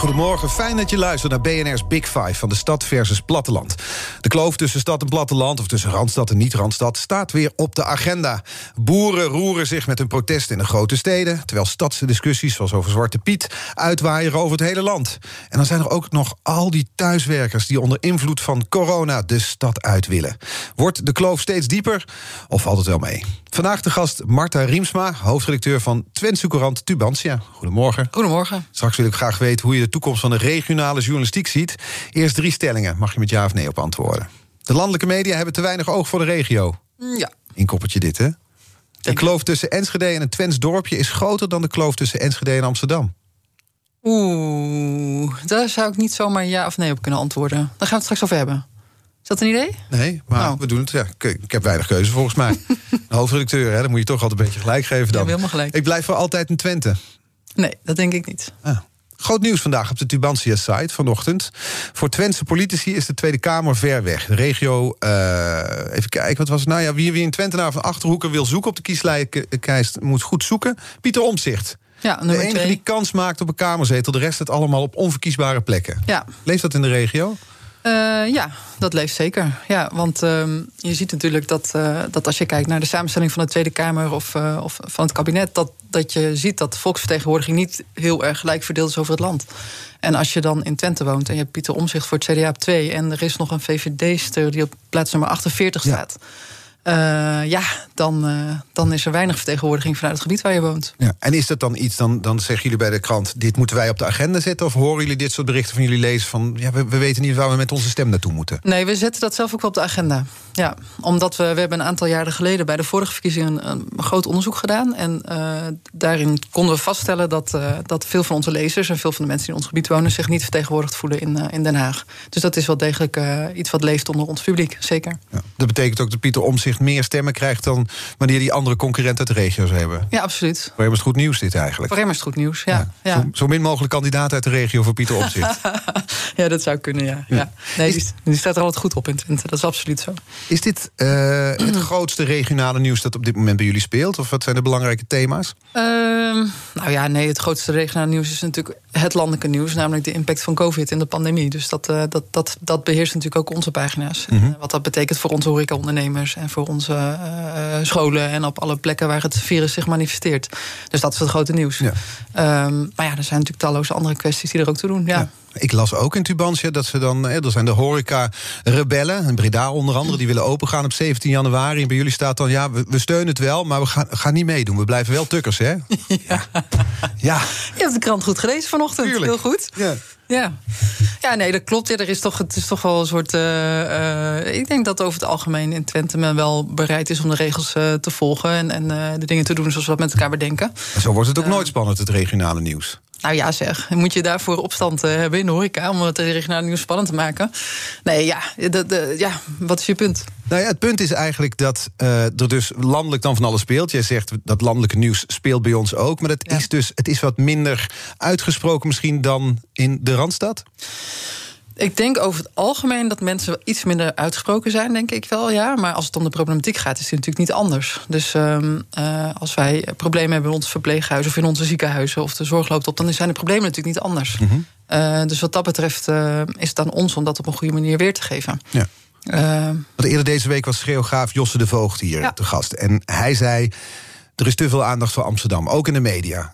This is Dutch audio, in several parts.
Goedemorgen, fijn dat je luistert naar BNR's Big Five van de stad versus platteland. De kloof tussen stad en platteland, of tussen Randstad en niet-Randstad, staat weer op de agenda. Boeren roeren zich met hun protest in de grote steden, terwijl stadsdiscussies zoals over Zwarte Piet uitwaaien over het hele land. En dan zijn er ook nog al die thuiswerkers die onder invloed van corona de stad uit willen. Wordt de kloof steeds dieper of valt het wel mee? Vandaag de gast Marta Riemsma, hoofdredacteur van Twentse Courant Tubantia. Goedemorgen. Goedemorgen. Straks wil ik graag weten hoe je toekomst van de regionale journalistiek ziet. Eerst drie stellingen, mag je met ja of nee op antwoorden. De landelijke media hebben te weinig oog voor de regio. Ja. Inkoppertje dit, hè? De kloof tussen Enschede en een Twents dorpje is groter dan de kloof tussen Enschede en Amsterdam. Oeh, daar zou ik niet zomaar ja of nee op kunnen antwoorden. Daar gaan we het straks over hebben. Is dat een idee? Nee, maar Nou. we doen het. Ja, ik, heb weinig keuze volgens mij. De hoofdredacteur, hè, dan moet je toch altijd een beetje gelijk geven dan. helemaal gelijk. Ik blijf voor altijd in Twente. Nee, dat denk ik niet. Ah. Groot nieuws vandaag op de Tubantia-site vanochtend. Voor Twentse politici is de Tweede Kamer ver weg. De regio, eh, even kijken, wat was het nou? Ja, wie, wie een Twentenaar van Achterhoeken wil zoeken op de kieslijst... moet goed zoeken. Pieter Omzicht. Ja, De enige twee. die kans maakt op een kamerzetel. De rest het allemaal op onverkiesbare plekken. Ja. Leeft dat in de regio? Eh, ja, dat leeft zeker. Ja, want ehm, je ziet natuurlijk dat, eh, dat als je kijkt naar de samenstelling van de Tweede Kamer of, eh, of van het kabinet, dat, dat je ziet dat de volksvertegenwoordiging niet heel erg gelijk verdeeld is over het land. En als je dan in Twente woont en je hebt Pieter Omzicht voor het CDA op 2 en er is nog een VVD-ster die op plaats nummer 48 Ja. Eh, ja, dan, eh, dan is er weinig vertegenwoordiging vanuit het gebied waar je woont. Ja. En is dat dan iets, dan, dan zeggen jullie bij de krant... dit moeten wij op de agenda zetten? Of horen jullie dit soort berichten van jullie lezers van... ja, we, we weten niet waar we met onze stem naartoe moeten? Nee, we zetten dat zelf ook wel op de agenda. Ja, omdat we, we hebben een aantal jaren geleden bij de vorige verkiezingen een, een groot onderzoek gedaan. En eh, daarin konden we vaststellen dat, dat veel van onze lezers en veel van de mensen die in ons gebied wonen zich niet vertegenwoordigd voelen in, in Den Haag. Dus dat is wel degelijk iets wat leeft onder ons publiek, zeker. Ja. Dat betekent ook dat Pieter Meer stemmen krijgt... dan wanneer die andere concurrenten de regio's hebben. Ja, absoluut. Voor hem is het goed nieuws dit eigenlijk. Voor hem is het goed nieuws. Ja, ja. Zo, zo min mogelijk kandidaat uit de regio voor Pieter Omzicht. ja dat zou kunnen, ja. ja. Nee, die, die staat er altijd goed op in Twente, dat is absoluut zo. is dit eh, het grootste regionale nieuws dat op dit moment bij jullie speelt? Of wat zijn de belangrijke thema's? Ehm, nou ja, nee, het grootste regionale nieuws is natuurlijk het landelijke nieuws, namelijk de impact van COVID in de pandemie. Dus dat, eh, dat, dat, dat beheerst natuurlijk ook onze pagina's. En, eh, wat dat betekent voor onze horecaondernemers en voor onze eh, eh, scholen en op alle plekken waar het virus zich manifesteert. Dus dat is het grote nieuws. Ja. Ehm, maar ja, er zijn natuurlijk talloze andere kwesties die er ook toe doen. Ja. Ik las ook in Tubantia dat ze dan... eh, er zijn de horeca-rebellen, in Breda onder andere... die willen opengaan op 17 januari. En bij jullie staat dan, ja, we, we steunen het wel... maar we gaan, gaan niet meedoen. We blijven wel tukkers, hè? Ja. Ja. Je hebt de krant goed gelezen vanochtend. Tuurlijk. Heel goed. ja. Ja. ja, nee, dat klopt. Ja, er is toch, het is toch wel een soort. eh, eh, ik denk dat over het algemeen in Twente men wel bereid is om de regels eh, te volgen en, en de dingen te doen zoals we dat met elkaar bedenken. Zo wordt het ook nooit spannend, het regionale nieuws. Nou ja, zeg. Moet je daarvoor opstand eh, hebben in de horeca om het regionale nieuws spannend te maken? Nee, ja, ja wat is je punt? Nou ja, het punt is eigenlijk dat eh, er dus landelijk dan van alles speelt. Jij zegt dat landelijke nieuws speelt bij ons ook. Maar dat Ja. is dus, het is wat minder uitgesproken misschien dan in de Randstad. Ik denk over het algemeen dat mensen iets minder uitgesproken zijn, denk ik wel, ja. Maar als het om de problematiek gaat, is het natuurlijk niet anders. Dus ehm, eh, als wij problemen hebben in ons verpleeghuis of in onze ziekenhuizen of de zorg loopt op, dan zijn de problemen natuurlijk niet anders. Eh, dus wat dat betreft eh, is het aan ons om dat op een goede manier weer te geven. Ja. Want eerder deze week was schreeuwgraaf Josse de Voogd hier Ja. te gast. En hij zei, er is te veel aandacht voor Amsterdam. Ook in de media.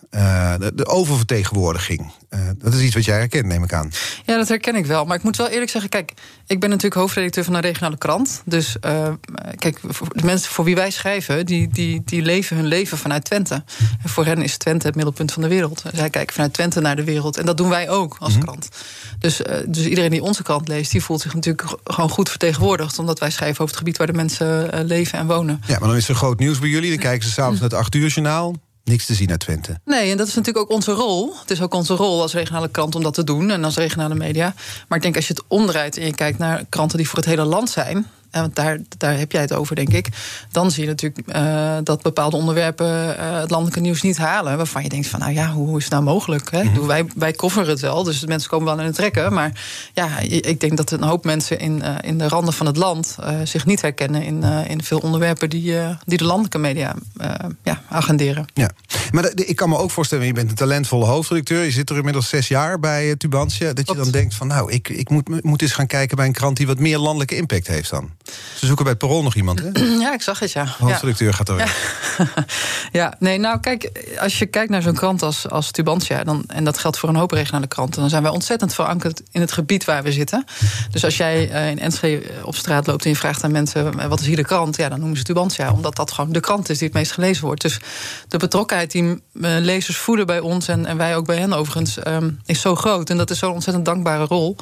De oververtegenwoordiging. Eh, dat is iets wat jij herkent, neem ik aan. Ja, dat herken ik wel. Maar ik moet wel eerlijk zeggen, kijk, ik ben natuurlijk hoofdredacteur van een regionale krant. Dus eh, kijk, de mensen voor wie wij schrijven, die, die, die leven hun leven vanuit Twente. En voor hen is Twente het middelpunt van de wereld. Zij kijken vanuit Twente naar de wereld. En dat doen wij ook als krant. Dus, eh, dus iedereen die onze krant leest, die voelt zich natuurlijk gewoon goed vertegenwoordigd. Omdat wij schrijven over het gebied waar de mensen leven en wonen. Ja, maar dan is er groot nieuws bij jullie. Dan kijken ze s'avonds naar het 8 uur journaal. Niks te zien uit Twente. Nee, en dat is natuurlijk ook onze rol. Het is ook onze rol als regionale krant om dat te doen en als regionale media. Maar ik denk als je het omdraait en je kijkt naar kranten die voor het hele land zijn want daar, daar heb jij het over, denk ik. Dan zie je natuurlijk uh, dat bepaalde onderwerpen uh, het landelijke nieuws niet halen. Waarvan je denkt van, nou ja, hoe is het nou mogelijk? Hè? Mm wij, wij kofferen het wel, dus de mensen komen wel in het trekken. Maar ja, ik denk dat een hoop mensen in, uh, in de randen van het land zich niet herkennen in, in veel onderwerpen die, die de landelijke media ja, agenderen. Ja, maar ik kan me ook voorstellen, je bent een talentvolle hoofdredacteur. Je zit er inmiddels zes jaar bij Tubantia. Dat je dan denkt van, nou, ik, ik moet, moet eens gaan kijken bij een krant die wat meer landelijke impact heeft dan. Ze zoeken bij het Parool nog iemand, hè? Ja, ik zag het, ja. Hoofdredacteur gaat er ja. ja, nee, nou kijk, als je kijkt naar zo'n krant als, als Tubantia... Dan, en dat geldt voor een hoop regionale kranten... dan zijn wij ontzettend verankerd in het gebied waar we zitten. Dus als jij uh, in Enschede op straat loopt en je vraagt aan mensen... Eh, wat is hier de krant? Ja, dan noemen ze Tubantia. Omdat dat gewoon de krant is die het meest gelezen wordt. Dus de betrokkenheid die uh, lezers voeden bij ons... En, en wij ook bij hen overigens, um, is zo groot. En dat is zo'n ontzettend dankbare rol...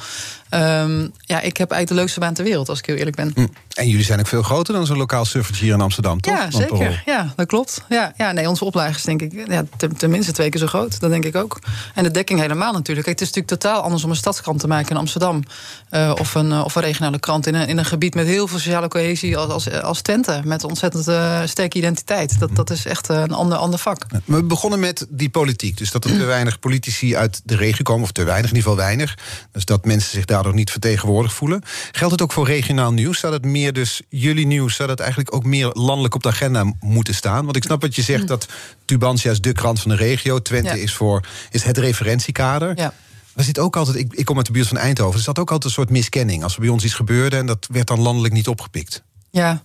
Um, ja, ik heb eigenlijk de leukste baan ter wereld, als ik heel eerlijk ben. Hm. En jullie zijn ook veel groter dan zo'n lokaal suffertje hier in Amsterdam, toch? Ja, zeker. Ja, dat klopt. Ja, ja, nee, onze oplage is denk ik ja, tenminste twee keer zo groot. Dat denk ik ook. En de dekking helemaal natuurlijk. Kijk, het is natuurlijk totaal anders om een stadskrant te maken in Amsterdam. Uh, of, een, uh, of een regionale krant in een, in een gebied met heel veel sociale cohesie als, als, als Twente. Met ontzettend uh, sterke identiteit. Dat, dat is echt een ander, ander vak. we begonnen met die politiek. Dus dat er te weinig politici uit de regio komen. Of te weinig, in ieder geval weinig. Dus dat mensen zich niet vertegenwoordigd voelen. Geldt het ook voor regionaal nieuws? Zou het meer dus jullie nieuws, zou dat eigenlijk ook meer landelijk op de agenda moeten staan? Want ik snap wat je zegt hm. dat Tubantia is de krant van de regio. Twente is, voor, is het referentiekader. Ja. Er zit ook altijd, ik, ik kom uit de buurt van Eindhoven, er zat ook altijd een soort miskenning. Als er bij ons iets gebeurde en dat werd dan landelijk niet opgepikt. Ja,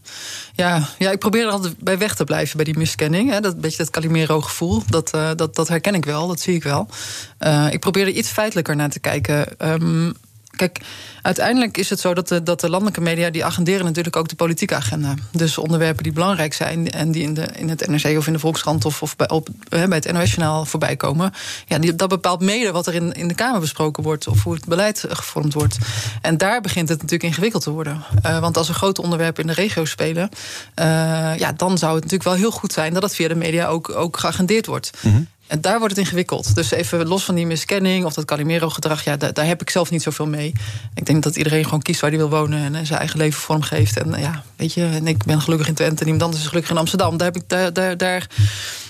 ja, ja, ik probeer er altijd bij weg te blijven bij die miskenning. Hè. Dat beetje dat Calimero-gevoel, dat, uh, dat, dat herken ik wel, dat zie ik wel. Uh, ik probeer er iets feitelijker naar te kijken. Um, Kijk, uiteindelijk is het zo dat de, dat de landelijke media... die agenderen natuurlijk ook de politieke agenda. Dus onderwerpen die belangrijk zijn... en die in, de, in het NRC of in de Volkskrant of, of bij, bij het NOS-journaal voorbij komen... Ja, dat bepaalt mede wat er in, in de Kamer besproken wordt... of hoe het beleid gevormd wordt. En daar begint het natuurlijk ingewikkeld te worden. Uh, want als er grote onderwerpen in de regio spelen... Uh, ja, dan zou het natuurlijk wel heel goed zijn... dat het via de media ook, ook geagendeerd wordt. Mm. En daar wordt het ingewikkeld. Dus even los van die miskenning of dat Calimero-gedrag, ja, daar, heb ik zelf niet zoveel mee. Ik denk dat iedereen gewoon kiest waar hij wil wonen en zijn eigen leven vormgeeft. En ja, weet je, en ik ben gelukkig in Twente en iemand anders is gelukkig in Amsterdam. Daar, heb ik, daar, daar,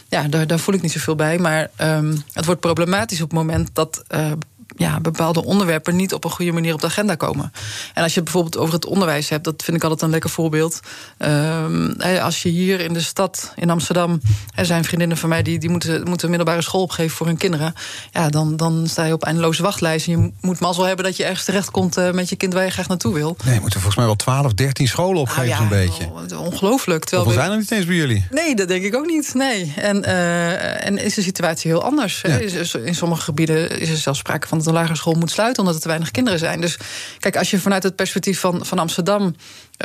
ja, daar, daar voel ik niet zoveel bij. Maar um, het wordt problematisch op het moment dat uh, ja, bepaalde onderwerpen niet op een goede manier op de agenda komen. En als je het bijvoorbeeld over het onderwijs hebt, dat vind ik altijd een lekker voorbeeld. Um, als je hier in de stad, in Amsterdam, er zijn vriendinnen van mij die, die moeten, moeten middelbare school opgeven voor hun kinderen. Ja, dan, dan sta je op eindeloze wachtlijst. En je moet mazzel hebben dat je ergens terechtkomt uh, met je kind waar je graag naartoe wil. Nee, je moet er volgens mij wel 12, 13 scholen opgeven, nou ja, zo'n beetje. Ongelooflijk. Hoeveel zijn er niet eens bij jullie? Nee, dat denk ik ook niet. Nee. En, uh, en is de situatie heel anders. Ja. In sommige gebieden is er zelfs sprake van dat de lagere school moet sluiten omdat er te weinig kinderen zijn. Dus kijk, als je vanuit het perspectief van, van Amsterdam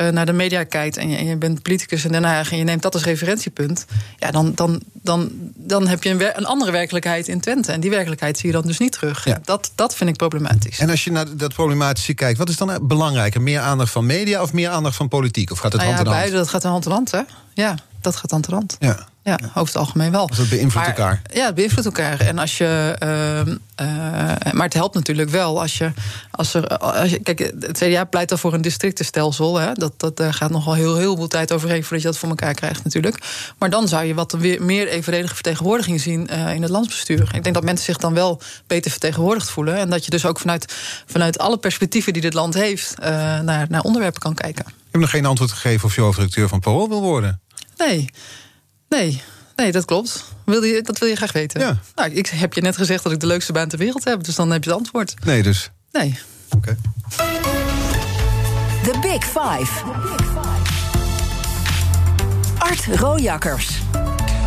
uh, naar de media kijkt en je, en je, bent politicus in Den Haag en je neemt dat als referentiepunt, ja, dan, dan, dan, dan heb je een, een andere werkelijkheid in Twente. En die werkelijkheid zie je dan dus niet terug. Ja. Dat, dat vind ik problematisch. En als je naar dat problematische kijkt, wat is dan belangrijker? Meer aandacht van media of meer aandacht van politiek? Of gaat het nou hand in hand? Beide, dat gaat hand in hand, hè? Ja, dat gaat hand in hand. Ja. Ja, over het algemeen wel. Dus dat beïnvloedt elkaar. Ja, het beïnvloedt elkaar. En als je, uh, uh, maar het helpt natuurlijk wel als je. Als er, als je kijk, het CDA pleit dan voor een districtenstelsel. Hè, dat, dat, daar gaat nog wel heel, heel veel tijd overheen voordat je dat voor elkaar krijgt, natuurlijk. Maar dan zou je wat weer meer evenredige vertegenwoordiging zien uh, in het landsbestuur. Ik denk dat mensen zich dan wel beter vertegenwoordigd voelen. En dat je dus ook vanuit, vanuit alle perspectieven die dit land heeft, naar, naar onderwerpen kan kijken. Je hebt nog geen antwoord gegeven of je hoofdredacteur van Parool wil worden. Nee. Nee, nee, dat klopt. Wil je, dat wil je graag weten. Ja. Nou, ik heb je net gezegd dat ik de leukste baan ter wereld heb. Dus dan heb je het antwoord. Nee, dus? Nee. Oké. Okay. The Big Five. Art Rojakkers.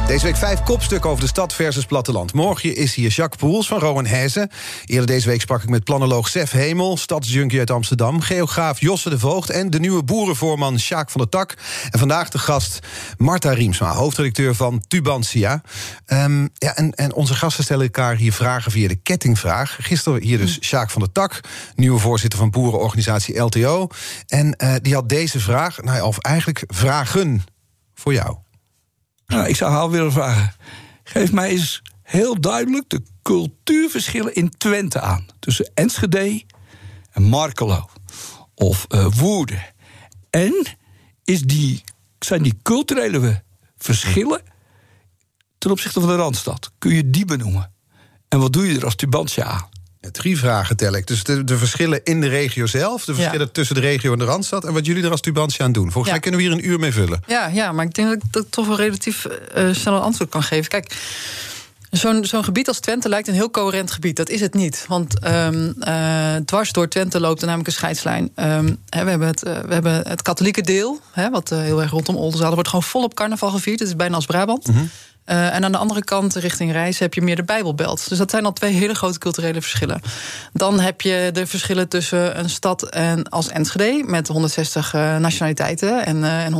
Deze week vijf kopstukken over de stad versus platteland. Morgen is hier Jacques Poels van Rowan Hezen. Eerder deze week sprak ik met planoloog Sef Hemel... stadsjunkie uit Amsterdam, geograaf Josse de Voogd... en de nieuwe boerenvoorman Sjaak van der Tak. En vandaag de gast Marta Riemsma, hoofdredacteur van Tubantia. Um, ja, en, en onze gasten stellen elkaar hier vragen via de kettingvraag. Gisteren hier dus Sjaak van der Tak, nieuwe voorzitter van boerenorganisatie LTO. En uh, die had deze vraag, nou, of eigenlijk vragen voor jou. Nou, ik zou haar willen vragen. geef mij eens heel duidelijk de cultuurverschillen in Twente aan. Tussen Enschede en Markelo. Of uh, Woerden. En is die, zijn die culturele verschillen ten opzichte van de Randstad? Kun je die benoemen? En wat doe je er als Tubantia aan? Drie vragen tel ik. Dus de, de, verschillen in de regio zelf, de verschillen tussen de regio en de Randstad... en wat jullie er als Tubantia aan doen. Volgens mij kunnen we hier een uur mee vullen. Ja, ja maar ik denk dat ik toch wel relatief uh, snel een antwoord kan geven. Kijk, Zo'n zo'n gebied als Twente lijkt een heel coherent gebied. Dat is het niet. Want um, uh, dwars door Twente loopt er namelijk een scheidslijn. Um, we, hebben het, uh, we hebben het katholieke deel, hè, wat uh, heel erg rondom Oldenzaal... wordt gewoon volop carnaval gevierd. Het is bijna als Brabant. Mm -hmm. Uh, en aan de andere kant, richting Reis, heb je meer de Bijbelbelt. Dus dat zijn al twee hele grote culturele verschillen. Dan heb je de verschillen tussen een stad en als Enschede... met 160 uh, nationaliteiten en, uh, en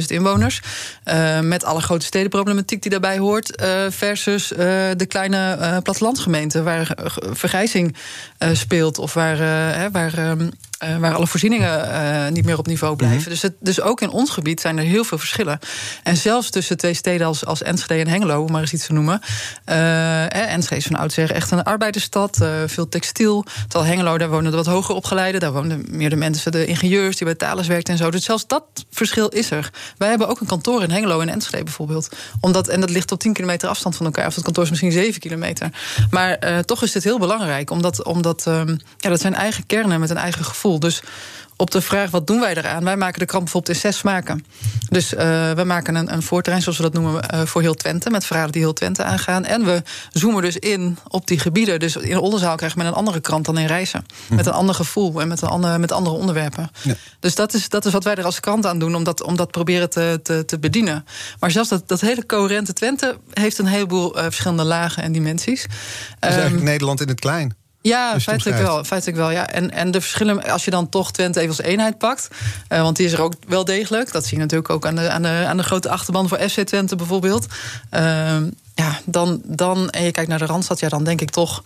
180.000 inwoners. met alle grote stedenproblematiek die daarbij hoort... versus de kleine plattelandsgemeenten... waar vergrijzing speelt of waar... waar um, uh, waar alle voorzieningen uh, niet meer op niveau blijven. Mm -hmm. dus, het, dus ook in ons gebied zijn er heel veel verschillen. En zelfs tussen twee steden als, als Enschede en Hengelo, om maar eens iets te noemen. Uh, Enschede is van oudsher echt een arbeidersstad, veel textiel. Terwijl Hengelo, daar wonen de wat hoger opgeleiden. Daar wonen meer de mensen, de ingenieurs die bij Thales werken en zo. Dus zelfs dat verschil is er. Wij hebben ook een kantoor in Hengelo en Enschede bijvoorbeeld. Omdat, en dat ligt op 10 kilometer afstand van elkaar. Of het kantoor is misschien 7 kilometer. Maar toch is dit heel belangrijk. Omdat, omdat um, ja, dat zijn eigen kernen met een eigen gevoel. Dus op de vraag wat doen wij eraan? Wij maken de krant bijvoorbeeld in zes smaken. Dus uh, we maken een, een voorterrein, zoals we dat noemen, uh, voor heel Twente. Met verhalen die heel Twente aangaan. En we zoomen dus in op die gebieden. Dus in Oldenzaal krijg je met een andere krant dan in Reizen. Hm. Met een ander gevoel en met, een andere, met andere onderwerpen. Ja. Dus dat is, dat is wat wij er als krant aan doen. Om dat, om dat proberen te, te, te bedienen. Maar zelfs dat, dat hele coherente Twente heeft een heleboel uh, verschillende lagen en dimensies. Dat is eigenlijk um, Nederland in het klein. Ja, feitelijk wel, feitelijk wel. Ja. En, en de verschillen, als je dan toch Twente even als eenheid pakt, uh, want die is er ook wel degelijk. Dat zie je natuurlijk ook aan de, aan de, aan de grote achterban voor FC Twente bijvoorbeeld. Uh, ja, dan, dan, en je kijkt naar de Randstad, ja, dan denk ik toch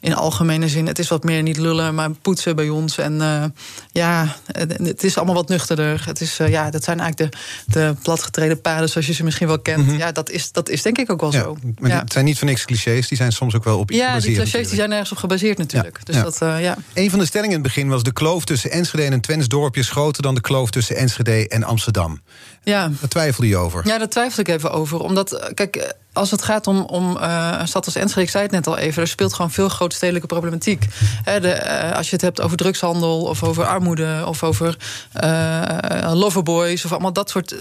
in algemene zin. Het is wat meer niet lullen, maar poetsen bij ons. En uh, ja, het is allemaal wat nuchterder. Het is, uh, ja, dat zijn eigenlijk de, de platgetreden paden zoals je ze misschien wel kent. Mm -hmm. Ja, dat is, dat is denk ik ook wel ja, zo. Maar ja. het zijn niet van niks clichés, die zijn soms ook wel op iets ja, gebaseerd. Ja, die clichés die zijn ergens op gebaseerd natuurlijk. Dus Dat, uh, ja. Een van de stellingen in het begin was... de kloof tussen Enschede en Twents dorpje is groter... dan de kloof tussen Enschede en Amsterdam. Ja. Daar twijfelde je over. Ja, daar twijfel ik even over. Omdat, kijk, als het gaat om, om uh, een stad als Enschede, ik zei het net al even... er speelt gewoon veel grootstedelijke problematiek. He, de, uh, als je het hebt over drugshandel of over armoede... of over uh, loverboys of allemaal dat soort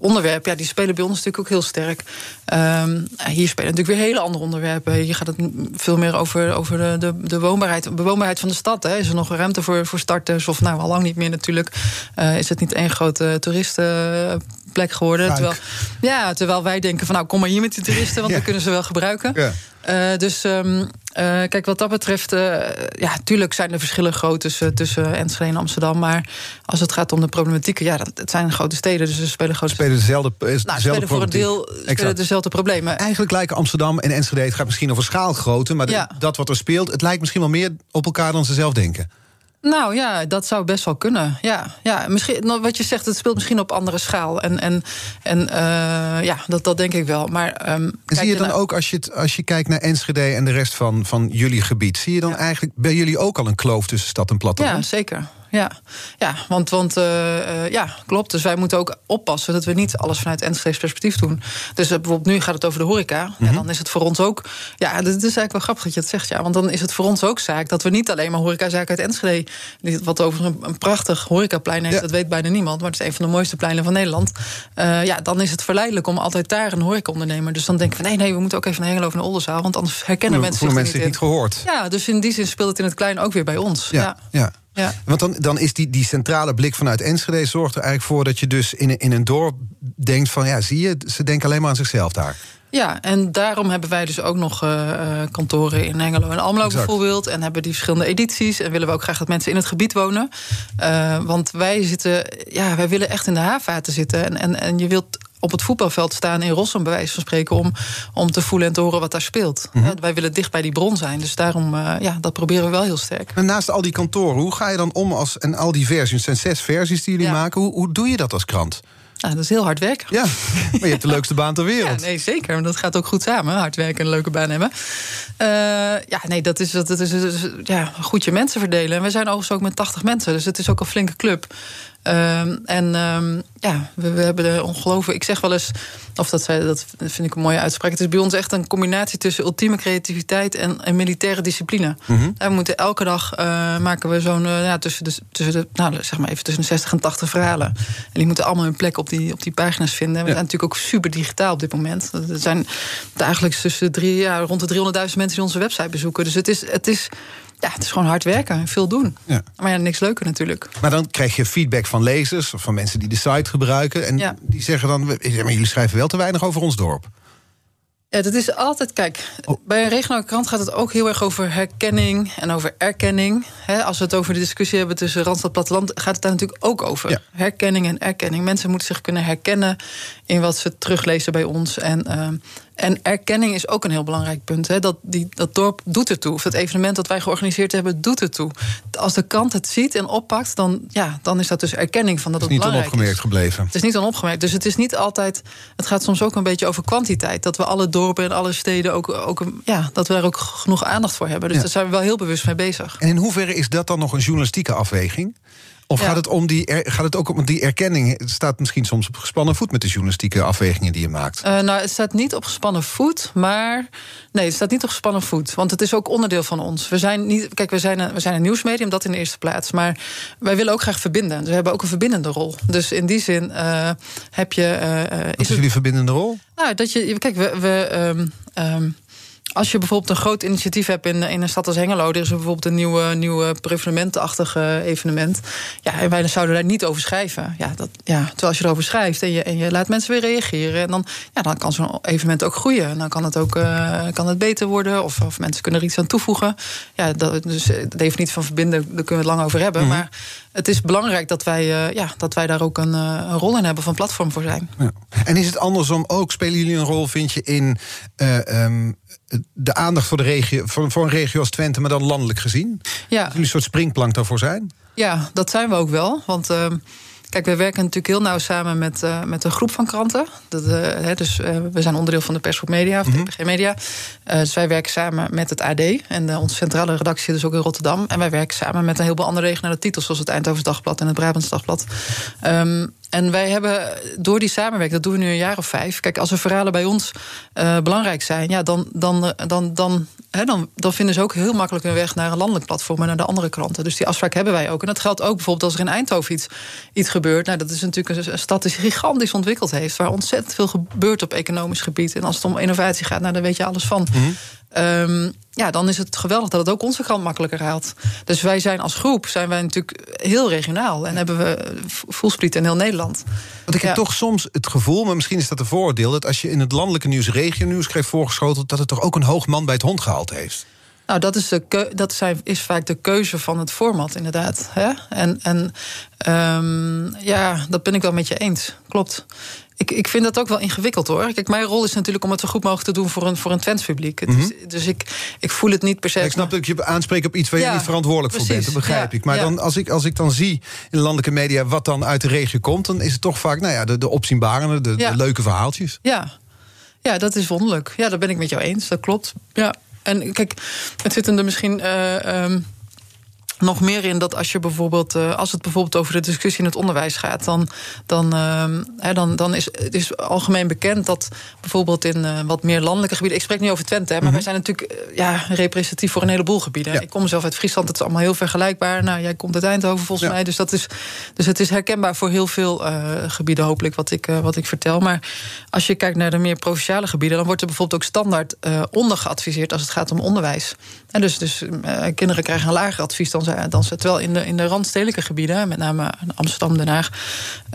onderwerpen... Ja, die spelen bij ons natuurlijk ook heel sterk. Um, hier spelen natuurlijk weer hele andere onderwerpen. Hier gaat het veel meer over, over de, de, de woonbaarheid, bewoonbaarheid van de stad. Is er nog ruimte voor, voor starters? Of nou, al lang niet meer natuurlijk. is het niet één grote toeristenplek geworden? Terwijl, ja, terwijl wij denken van nou, kom maar hier met die toeristen, want ja. we kunnen ze wel gebruiken. Ja. Uh, dus um, uh, kijk, wat dat betreft, uh, ja, tuurlijk zijn er verschillen groot tussen, tussen Enschede en Amsterdam. Maar als het gaat om de problematieken, ja, dat, het zijn grote steden, dus ze spelen grote spelen dezelfde, nou, dezelfde spelen voor een deel spelen dezelfde problemen. Eigenlijk lijken Amsterdam en Enschede, het gaat misschien over schaalgrootte, maar ja. de, dat wat er speelt, het lijkt misschien wel meer op elkaar dan ze zelf denken. Nou ja, dat zou best wel kunnen. Ja, ja misschien, wat je zegt, het speelt misschien op andere schaal. En, en, en uh, ja, dat, dat denk ik wel. Maar, um, en zie je dan ook, als je, het, als je kijkt naar Enschede en de rest van, van jullie gebied... zie je dan ja. eigenlijk bij jullie ook al een kloof tussen stad en platteland? Ja, zeker ja. ja want, want uh, uh, ja, klopt. Dus wij moeten ook oppassen dat we niet alles vanuit Enschede's perspectief doen. Dus uh, bijvoorbeeld nu gaat het over de horeca. Mm -hmm. En dan is het voor ons ook... Ja, dat is eigenlijk wel grappig dat je het zegt. Ja, want dan is het voor ons ook zaak dat we niet alleen maar horecazaken uit Enschede... wat over een, een prachtig horecaplein heeft, ja. dat weet bijna niemand. Maar het is een van de mooiste pleinen van Nederland. ja, dan is het verleidelijk om altijd daar een horecaondernemer. Dus dan denken we, nee, nee, we moeten ook even naar Hengelo of naar Oldenzaal. Want anders herkennen mensen zich mensen niet, niet gehoord. Ja, dus in die zin speelt het in het klein ook weer bij ons. ja. ja. ja. Ja. Want dan, dan is die, die centrale blik vanuit Enschede zorgt er eigenlijk voor dat je dus in, in een dorp denkt van ja, zie je, ze denken alleen maar aan zichzelf daar. Ja, en daarom hebben wij dus ook nog uh, kantoren in Hengelo en Almelo exact. bijvoorbeeld. En hebben die verschillende edities. En willen we ook graag dat mensen in het gebied wonen. Uh, want wij zitten, ja, wij willen echt in de haarvaten zitten. En, en, en je wilt op het voetbalveld staan in Rossum, bij wijze van spreken, om, om te voelen en te horen wat daar speelt. Mm -hmm. Wij willen dicht bij die bron zijn. Dus daarom, uh, ja, dat proberen we wel heel sterk. En naast al die kantoren, hoe ga je dan om als en al die versies? Het zijn zes versies die jullie ja. maken. Hoe, hoe doe je dat als krant? Nou, dat is heel hard werken. Ja, maar je hebt de leukste baan ter wereld. Ja, nee, zeker. Dat gaat ook goed samen. Hard werken en een leuke baan hebben. Uh, ja, nee, dat is, dat is, dat is ja, goed je mensen verdelen. En we zijn overigens ook met 80 mensen. Dus het is ook een flinke club. Um, en um, ja, we, we, hebben er ongelooflijk. Ik zeg wel eens, of dat, zei, dat vind ik een mooie uitspraak. Het is bij ons echt een combinatie tussen ultieme creativiteit en, en militaire discipline. Mm -hmm. En we moeten elke dag uh, maken we zo'n uh, ja, tussen, de, tussen de, nou, zeg maar even tussen de 60 en 80 verhalen. En die moeten allemaal hun plek op die, op die pagina's vinden. En we ja. zijn natuurlijk ook super digitaal op dit moment. Er zijn dagelijks tussen drie, ja, rond de 300.000 mensen die onze website bezoeken. Dus het is. Het is ja, het is gewoon hard werken en veel doen. Ja. Maar ja, niks leuker natuurlijk. Maar dan krijg je feedback van lezers of van mensen die de site gebruiken. En ja. die zeggen dan: maar jullie schrijven wel te weinig over ons dorp. Ja, dat is altijd, kijk, oh. bij een regionale krant gaat het ook heel erg over herkenning en over erkenning. als we het over de discussie hebben tussen Randstad en Platteland, gaat het daar natuurlijk ook over. Ja. Herkenning en erkenning. Mensen moeten zich kunnen herkennen in wat ze teruglezen bij ons. En, uh, en erkenning is ook een heel belangrijk punt. Hè. Dat, die, dat dorp doet ertoe. Of dat evenement dat wij georganiseerd hebben, doet ertoe. Als de krant het ziet en oppakt, dan, ja, dan is dat dus erkenning van dat het, het belangrijk is. niet onopgemerkt gebleven. Het is niet onopgemerkt. Dus het is niet altijd. Het gaat soms ook een beetje over kwantiteit. Dat we alle dorpen en alle steden ook, ook ja, dat we daar ook genoeg aandacht voor hebben. Dus ja. daar zijn we wel heel bewust mee bezig. En in hoeverre is dat dan nog een journalistieke afweging? Of ja. gaat, het om die, gaat het ook om die erkenning? Het staat misschien soms op gespannen voet met de journalistieke afwegingen die je maakt. Uh, nou, het staat niet op gespannen voet, maar. Nee, het staat niet op gespannen voet. Want het is ook onderdeel van ons. We zijn niet. Kijk, we zijn een, we zijn een nieuwsmedium, dat in de eerste plaats. Maar wij willen ook graag verbinden. Dus we hebben ook een verbindende rol. Dus in die zin uh, heb je. Uh, Wat is, is jullie verbindende rol? Nou, dat je. Kijk, we. we um, um, als je bijvoorbeeld een groot initiatief hebt in, in een stad als Hengelo, er is bijvoorbeeld een nieuwe, nieuwe evenement. Ja, en wij zouden daar niet over schrijven. Ja, dat, ja, terwijl als je erover schrijft en je, en je laat mensen weer reageren, en dan, ja, dan kan zo'n evenement ook groeien. En dan kan het ook uh, kan het beter worden, of, of mensen kunnen er iets aan toevoegen. Ja, dat, dus de definitie van verbinden, daar kunnen we het lang over hebben. Mm -hmm. Maar het is belangrijk dat wij, uh, ja, dat wij daar ook een, uh, een, rol in hebben, van platform voor zijn. Ja. En is het andersom ook? Spelen jullie een rol, vind je, in um, de aandacht voor, de regio, voor, voor, een regio als Twente, maar dan landelijk gezien? Ja. Dat een soort springplank daarvoor zijn? Ja, dat zijn we ook wel. Want Kijk, we werken natuurlijk heel nauw samen met, uh, met een groep van kranten. Dat, uh, hè, dus uh, we zijn onderdeel van de persgroep Media, of de mm -hmm. Media. dus wij werken samen met het AD. En onze centrale redactie dus ook in Rotterdam. En wij werken samen met een heleboel andere regionale titels... zoals het Eindhoven Dagblad en het Brabants Dagblad. Um, en wij hebben door die samenwerking, dat doen we nu een jaar of vijf. Kijk, als er verhalen bij ons uh, belangrijk zijn, ja, dan, dan, dan, dan, hè, dan, dan vinden ze ook heel makkelijk hun weg naar een landelijk platform en naar de andere kranten. Dus die afspraak hebben wij ook. En dat geldt ook bijvoorbeeld als er in Eindhoven iets, iets gebeurt. Nou, dat is natuurlijk een, stad die zich gigantisch ontwikkeld heeft, waar ontzettend veel gebeurt op economisch gebied. En als het om innovatie gaat, nou, daar weet je alles van. -hmm. Um, ja, dan is het geweldig dat het ook onze krant makkelijker haalt. Dus wij zijn als groep zijn wij natuurlijk heel regionaal. En hebben we voelspriet in heel Nederland. Want ik heb ja. toch soms het gevoel, maar misschien is dat een vooroordeel... dat als je in het landelijke nieuws regionieuws krijgt voorgeschoteld... dat het toch ook een hoog man bij het hond gehaald heeft. Nou, dat is, de dat zijn, is vaak de keuze van het format, inderdaad. Hè? En, en um, ja, dat ben ik wel met je eens. Klopt. Ik, ik vind dat ook wel ingewikkeld hoor. Kijk, mijn rol is natuurlijk om het zo goed mogelijk te doen voor een, voor een Twents publiek. Mm -hmm. dus ik, ik voel het niet per se. Ja, ik snap dat ik je aanspreek op iets waar ja, je niet verantwoordelijk precies, voor bent. Dat begrijp ja, ik. Maar dan, als ik, als ik dan zie in de landelijke media wat dan uit de regio komt, dan is het toch vaak nou ja, de, de opzienbarende, de, de leuke verhaaltjes. Ja. ja, dat is wonderlijk. Ja, dat ben ik met jou eens. Dat klopt. Ja. En kijk, het zit er misschien. Uh, um, nog meer in dat als je bijvoorbeeld, uh, als het bijvoorbeeld over de discussie in het onderwijs gaat, dan, dan, uh, dan, dan is het is algemeen bekend dat bijvoorbeeld in uh, wat meer landelijke gebieden, ik spreek nu over Twente, hè, maar mm -hmm. wij zijn natuurlijk ja, representatief voor een heleboel gebieden. Ja. Ik kom zelf uit Friesland, het is allemaal heel vergelijkbaar. Nou, jij komt uit Eindhoven volgens ja. mij, dus, dat is, dus het is herkenbaar voor heel veel gebieden, hopelijk, wat ik, wat ik vertel. Maar als je kijkt naar de meer provinciale gebieden, dan wordt er bijvoorbeeld ook standaard ondergeadviseerd als het gaat om onderwijs. En dus dus kinderen krijgen een lager advies dan zij dan ze terwijl in de, in de randstedelijke gebieden, met name Amsterdam, Den Haag,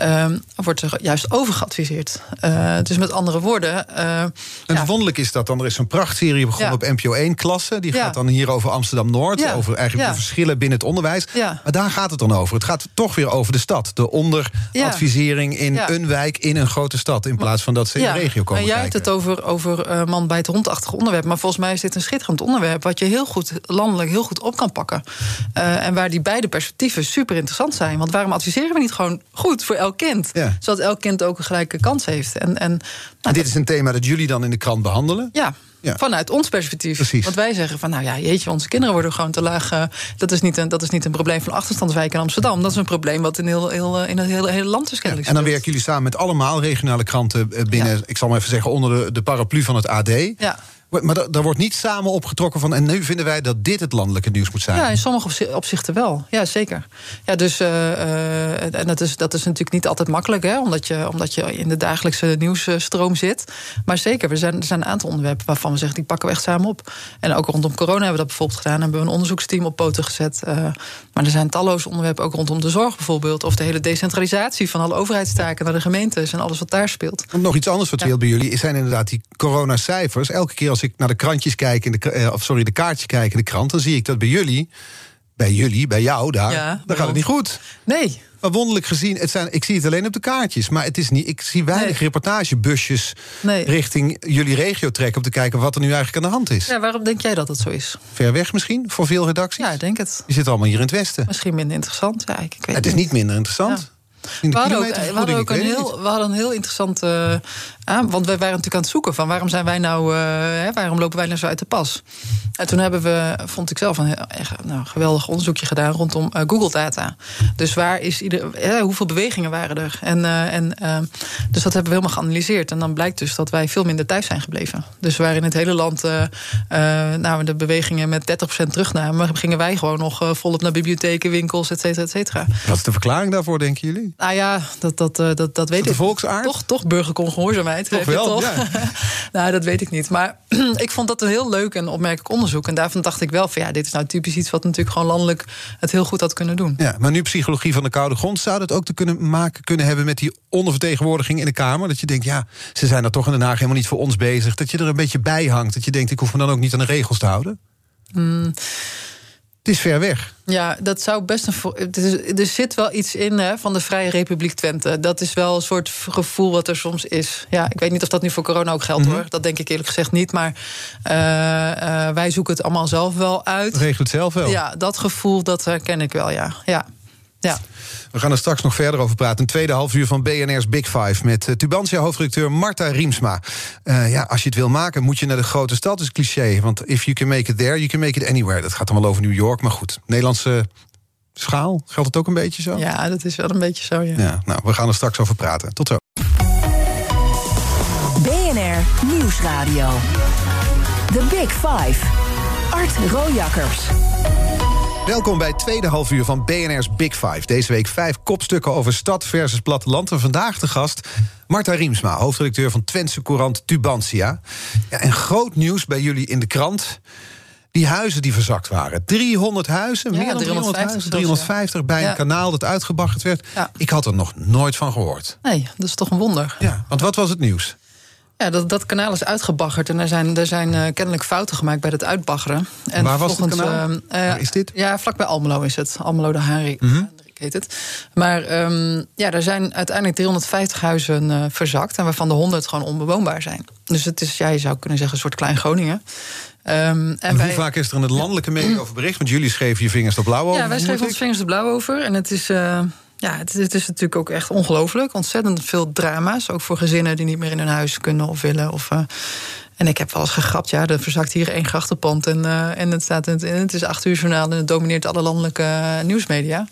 uh, wordt er juist overgeadviseerd. Uh, dus met andere woorden. Uh, en ja. wonderlijk is dat dan. Er is een prachtserie begonnen ja. op NPO 1 klasse. Die ja. gaat dan hier over Amsterdam Noord. Over eigenlijk de verschillen binnen het onderwijs. Maar daar gaat het dan over. Het gaat toch weer over de stad. De onderadvisering in een wijk in een grote stad. In plaats van dat ze in de regio komen. En jij hebt het over, over man bij het hondachtige onderwerp. Maar volgens mij is dit een schitterend onderwerp. Wat je heel goed landelijk heel goed op kan pakken. Uh, en waar die beide perspectieven super interessant zijn. Want waarom adviseren we niet gewoon goed voor elk kind? Ja. Zodat elk kind ook een gelijke kans heeft. En, en, nou, En dit is een thema dat jullie dan in de krant behandelen. ja. Ja. Vanuit ons perspectief. Precies. Want wij zeggen van, nou ja, jeetje, onze kinderen worden gewoon te laag. eh, dat, is niet een, dat is niet een probleem van achterstandswijk in Amsterdam. Dat is een probleem wat in, heel, heel, eh, in het hele, hele land dus kennelijk En dan werken jullie samen met allemaal regionale kranten eh, binnen, Ja. ik zal maar even zeggen, onder de, de paraplu van het AD. Ja. Maar da- daar wordt niet samen opgetrokken van. En nu vinden wij dat dit het landelijke nieuws moet zijn. Ja, in sommige opzi- opzichten wel. Ja, zeker. Ja, dus, eh, eh, en dat is, dat is natuurlijk niet altijd makkelijk, hè, omdat, je, omdat je in de dagelijkse nieuwsstroom zit. Maar zeker, we zijn, er zijn een aantal onderwerpen waarvan we zeggen, die pakken we echt samen op. En ook rondom corona hebben we dat bijvoorbeeld gedaan. Hebben we een onderzoeksteam op poten gezet. Eh, maar er zijn talloze onderwerpen, ook rondom de zorg bijvoorbeeld. Of de hele decentralisatie van alle overheidstaken naar de gemeentes en alles wat daar speelt. Nog iets anders wat Ja. bij jullie zijn inderdaad die coronacijfers. Elke keer als ik naar de krantjes kijk, in de, eh, of sorry, de kaartjes kijk in de krant, dan zie ik dat bij jullie, bij jullie, bij jou daar, Ja, dan gaat het niet goed. Nee, Maar wonderlijk gezien, het zijn, ik zie het alleen op de kaartjes. Maar het is niet, ik zie weinig Nee. reportagebusjes Nee. richting jullie regio trekken... om te kijken wat er nu eigenlijk aan de hand is. ja, waarom denk jij dat het zo is? Ver weg misschien, voor veel redacties? Ja, ik denk het. Je zit allemaal hier in het westen. Misschien minder interessant. Ja, ik, ik weet Het is niet minder interessant. Ja. In de We hadden, ook, we kilometervergoeding, hadden ook ik een heel, we hadden een heel interessant eh, want wij waren natuurlijk aan het zoeken van waarom zijn wij nou, eh, hè, waarom lopen wij nou zo uit de pas? En toen hebben we, vond ik zelf een echt, nou, geweldig onderzoekje gedaan rondom eh, Google Data. Dus waar is ieder, hoeveel bewegingen waren er? En, eh, en eh, dus dat hebben we helemaal geanalyseerd. En dan blijkt dus dat wij veel minder thuis zijn gebleven. Dus waar in het hele land eh, eh, nou, de bewegingen met 30% terugnamen, gingen wij gewoon nog eh, volop naar bibliotheken, winkels, et cetera, et cetera. Wat is de verklaring daarvoor, denken jullie? Nou ja, dat, dat, eh, dat, dat weet ik. volksaard? Toch, toch burgercongehoorzaamheid. Toch wel, toch? ja. nou, dat weet ik niet. Maar ik vond dat een heel leuk en opmerkelijk onderzoek. En daarvan dacht ik wel van ja, dit is nou typisch iets wat natuurlijk gewoon landelijk het heel goed had kunnen doen. Ja, maar nu psychologie van de koude grond. Zou dat ook te kunnen maken kunnen hebben met die ondervertegenwoordiging in de Kamer? Dat je denkt, ja, ze zijn er toch in Den Haag helemaal niet voor ons bezig. Dat je er een beetje bij hangt. Dat je denkt, ik hoef me dan ook niet aan de regels te houden. Hmm. Het is ver weg. Ja, dat zou best een. Er zit wel iets in hè, van de Vrije Republiek Twente. Dat is wel een soort gevoel wat er soms is. Ja, ik weet niet of dat nu voor corona ook geldt hoor. Dat denk ik eerlijk gezegd niet. Maar eh, eh, wij zoeken het allemaal zelf wel uit. Regel het zelf wel. Ja, dat gevoel, dat herken ik wel, ja. Ja. Ja. We gaan er straks nog verder over praten. Een tweede half uur van BNR's Big Five... met uh, Tubantia-hoofdredacteur Marta Riemsma. Uh, ja, als je het wil maken, moet je naar de grote stad. Dat is cliché, want if you can make it there... you can make it anywhere. Dat gaat dan wel over New York, maar goed. Nederlandse schaal, geldt het ook een beetje zo? Ja, dat is wel een beetje zo, ja. ja nou, we gaan er straks over praten. Tot zo. BNR Nieuwsradio. The Big Five. Art Rojakkers. Welkom bij het tweede half uur van BNR's Big Five. Deze week vijf kopstukken over stad versus platteland. En vandaag de gast Marta Riemsma, hoofdredacteur van Twentse Courant Tubantia. Ja, en groot nieuws bij jullie in de krant. Die huizen die verzakt waren. 300 huizen, Ja, meer dan 300 350 huizen. zelfs, 350 bij een kanaal dat uitgebaggerd werd. Ik had er nog nooit van gehoord. Nee, dat is toch een wonder. Ja, want wat was het nieuws? Ja, dat, dat kanaal is uitgebaggerd en er zijn, er zijn uh, kennelijk fouten gemaakt bij het uitbaggeren. En Waar was het kanaal? Uh, Waar is dit? Ja, vlakbij Almelo is het. Almelo de Harik. Mm -hmm. Heet het. Maar um, ja, er zijn uiteindelijk 350 huizen uh, verzakt... en waarvan de 100 gewoon onbewoonbaar zijn. Dus het is, ja, je zou kunnen zeggen, een soort klein Groningen. Um, en, en wij, hoe vaak is er in het landelijke media over bericht? Want jullie schreven je vingers er blauw over. Ja, wij schreven ons vingers er blauw over. En het is... Uh, ja, het, het, is natuurlijk ook echt ongelooflijk. Ontzettend veel drama's. Ook voor gezinnen die niet meer in hun huis kunnen of willen. Of, uh, en ik heb wel eens gegrapt, ja, er verzakt hier één grachtenpand. En, uh, en het, staat in, het is acht uur journaal en het domineert alle landelijke uh, nieuwsmedia.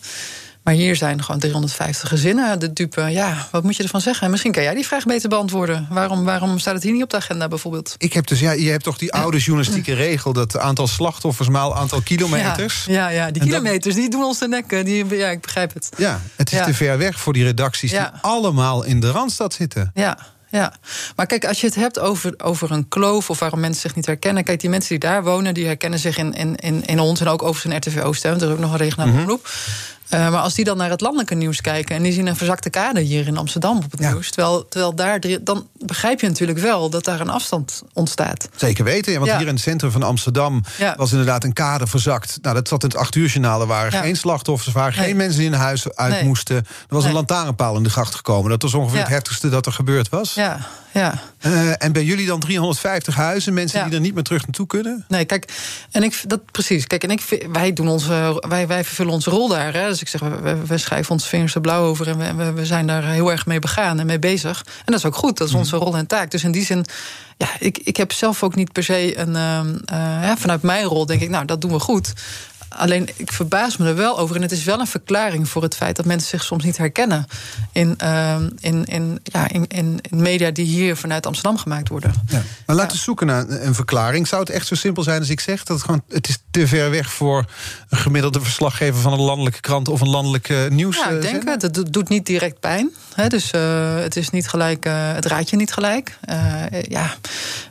Maar hier zijn gewoon 350 gezinnen de dupe. Ja, wat moet je ervan zeggen? Misschien kan jij die vraag beter beantwoorden. Waarom, waarom staat het hier niet op de agenda bijvoorbeeld? Ik heb dus, ja, je hebt toch die oude journalistieke regel... dat aantal slachtoffers maal aantal kilometers. Ja, ja, ja die kilometers, dat... die doen ons de nek. Die, ja, ik begrijp het. Ja, het is ja. te ver weg voor die redacties... Ja. die allemaal in de Randstad zitten. Ja, ja, maar kijk, als je het hebt over, over een kloof of waarom mensen zich niet herkennen. Kijk, die mensen die daar wonen, die herkennen zich in, in, in, in ons en ook over zijn RTV Oost. Dat is ook nog een regionale omroep. Uh, maar als die dan naar het landelijke nieuws kijken en die zien een verzakte kade hier in Amsterdam op het ja. nieuws, terwijl, terwijl daar, dan begrijp je natuurlijk wel dat daar een afstand ontstaat. Zeker weten, ja, want hier in het centrum van Amsterdam was inderdaad een kade verzakt. Nou, dat zat in het acht uur journaal. Er waren geen slachtoffers, er waren geen mensen die in huis uit moesten. Er was een lantaarnpaal in de gracht gekomen. Dat was ongeveer het heftigste dat er gebeurd was. Ja, ja. Uh, en bij jullie dan 350 huizen, mensen die er niet meer terug naartoe kunnen? Nee, kijk, en ik dat precies. Kijk, en ik wij doen onze, wij, wij vervullen onze rol daar. Hè. Dus ik zeg, we, we schrijven ons vingers er blauw over en we, we, zijn daar heel erg mee begaan en mee bezig. En dat is ook goed, dat is mhm. onze rol en taak. Dus in die zin, ja, ik, ik heb zelf ook niet per se een. Uh, vanuit mijn rol denk ik, nou, dat doen we goed. Alleen ik verbaas me er wel over. En het is wel een verklaring voor het feit dat mensen zich soms niet herkennen in, uh, in, in, ja, in, in, media die hier vanuit Amsterdam gemaakt worden. Ja. Maar laten we zoeken naar een verklaring. Zou het echt zo simpel zijn als ik zeg? Dat het gewoon het is te ver weg voor een gemiddelde verslaggever van een landelijke krant of een landelijke nieuws. Ja, ik denk het. Het doet niet direct pijn. Hè, dus uh, het is niet gelijk, uh, het raadje niet gelijk. Uh, ja,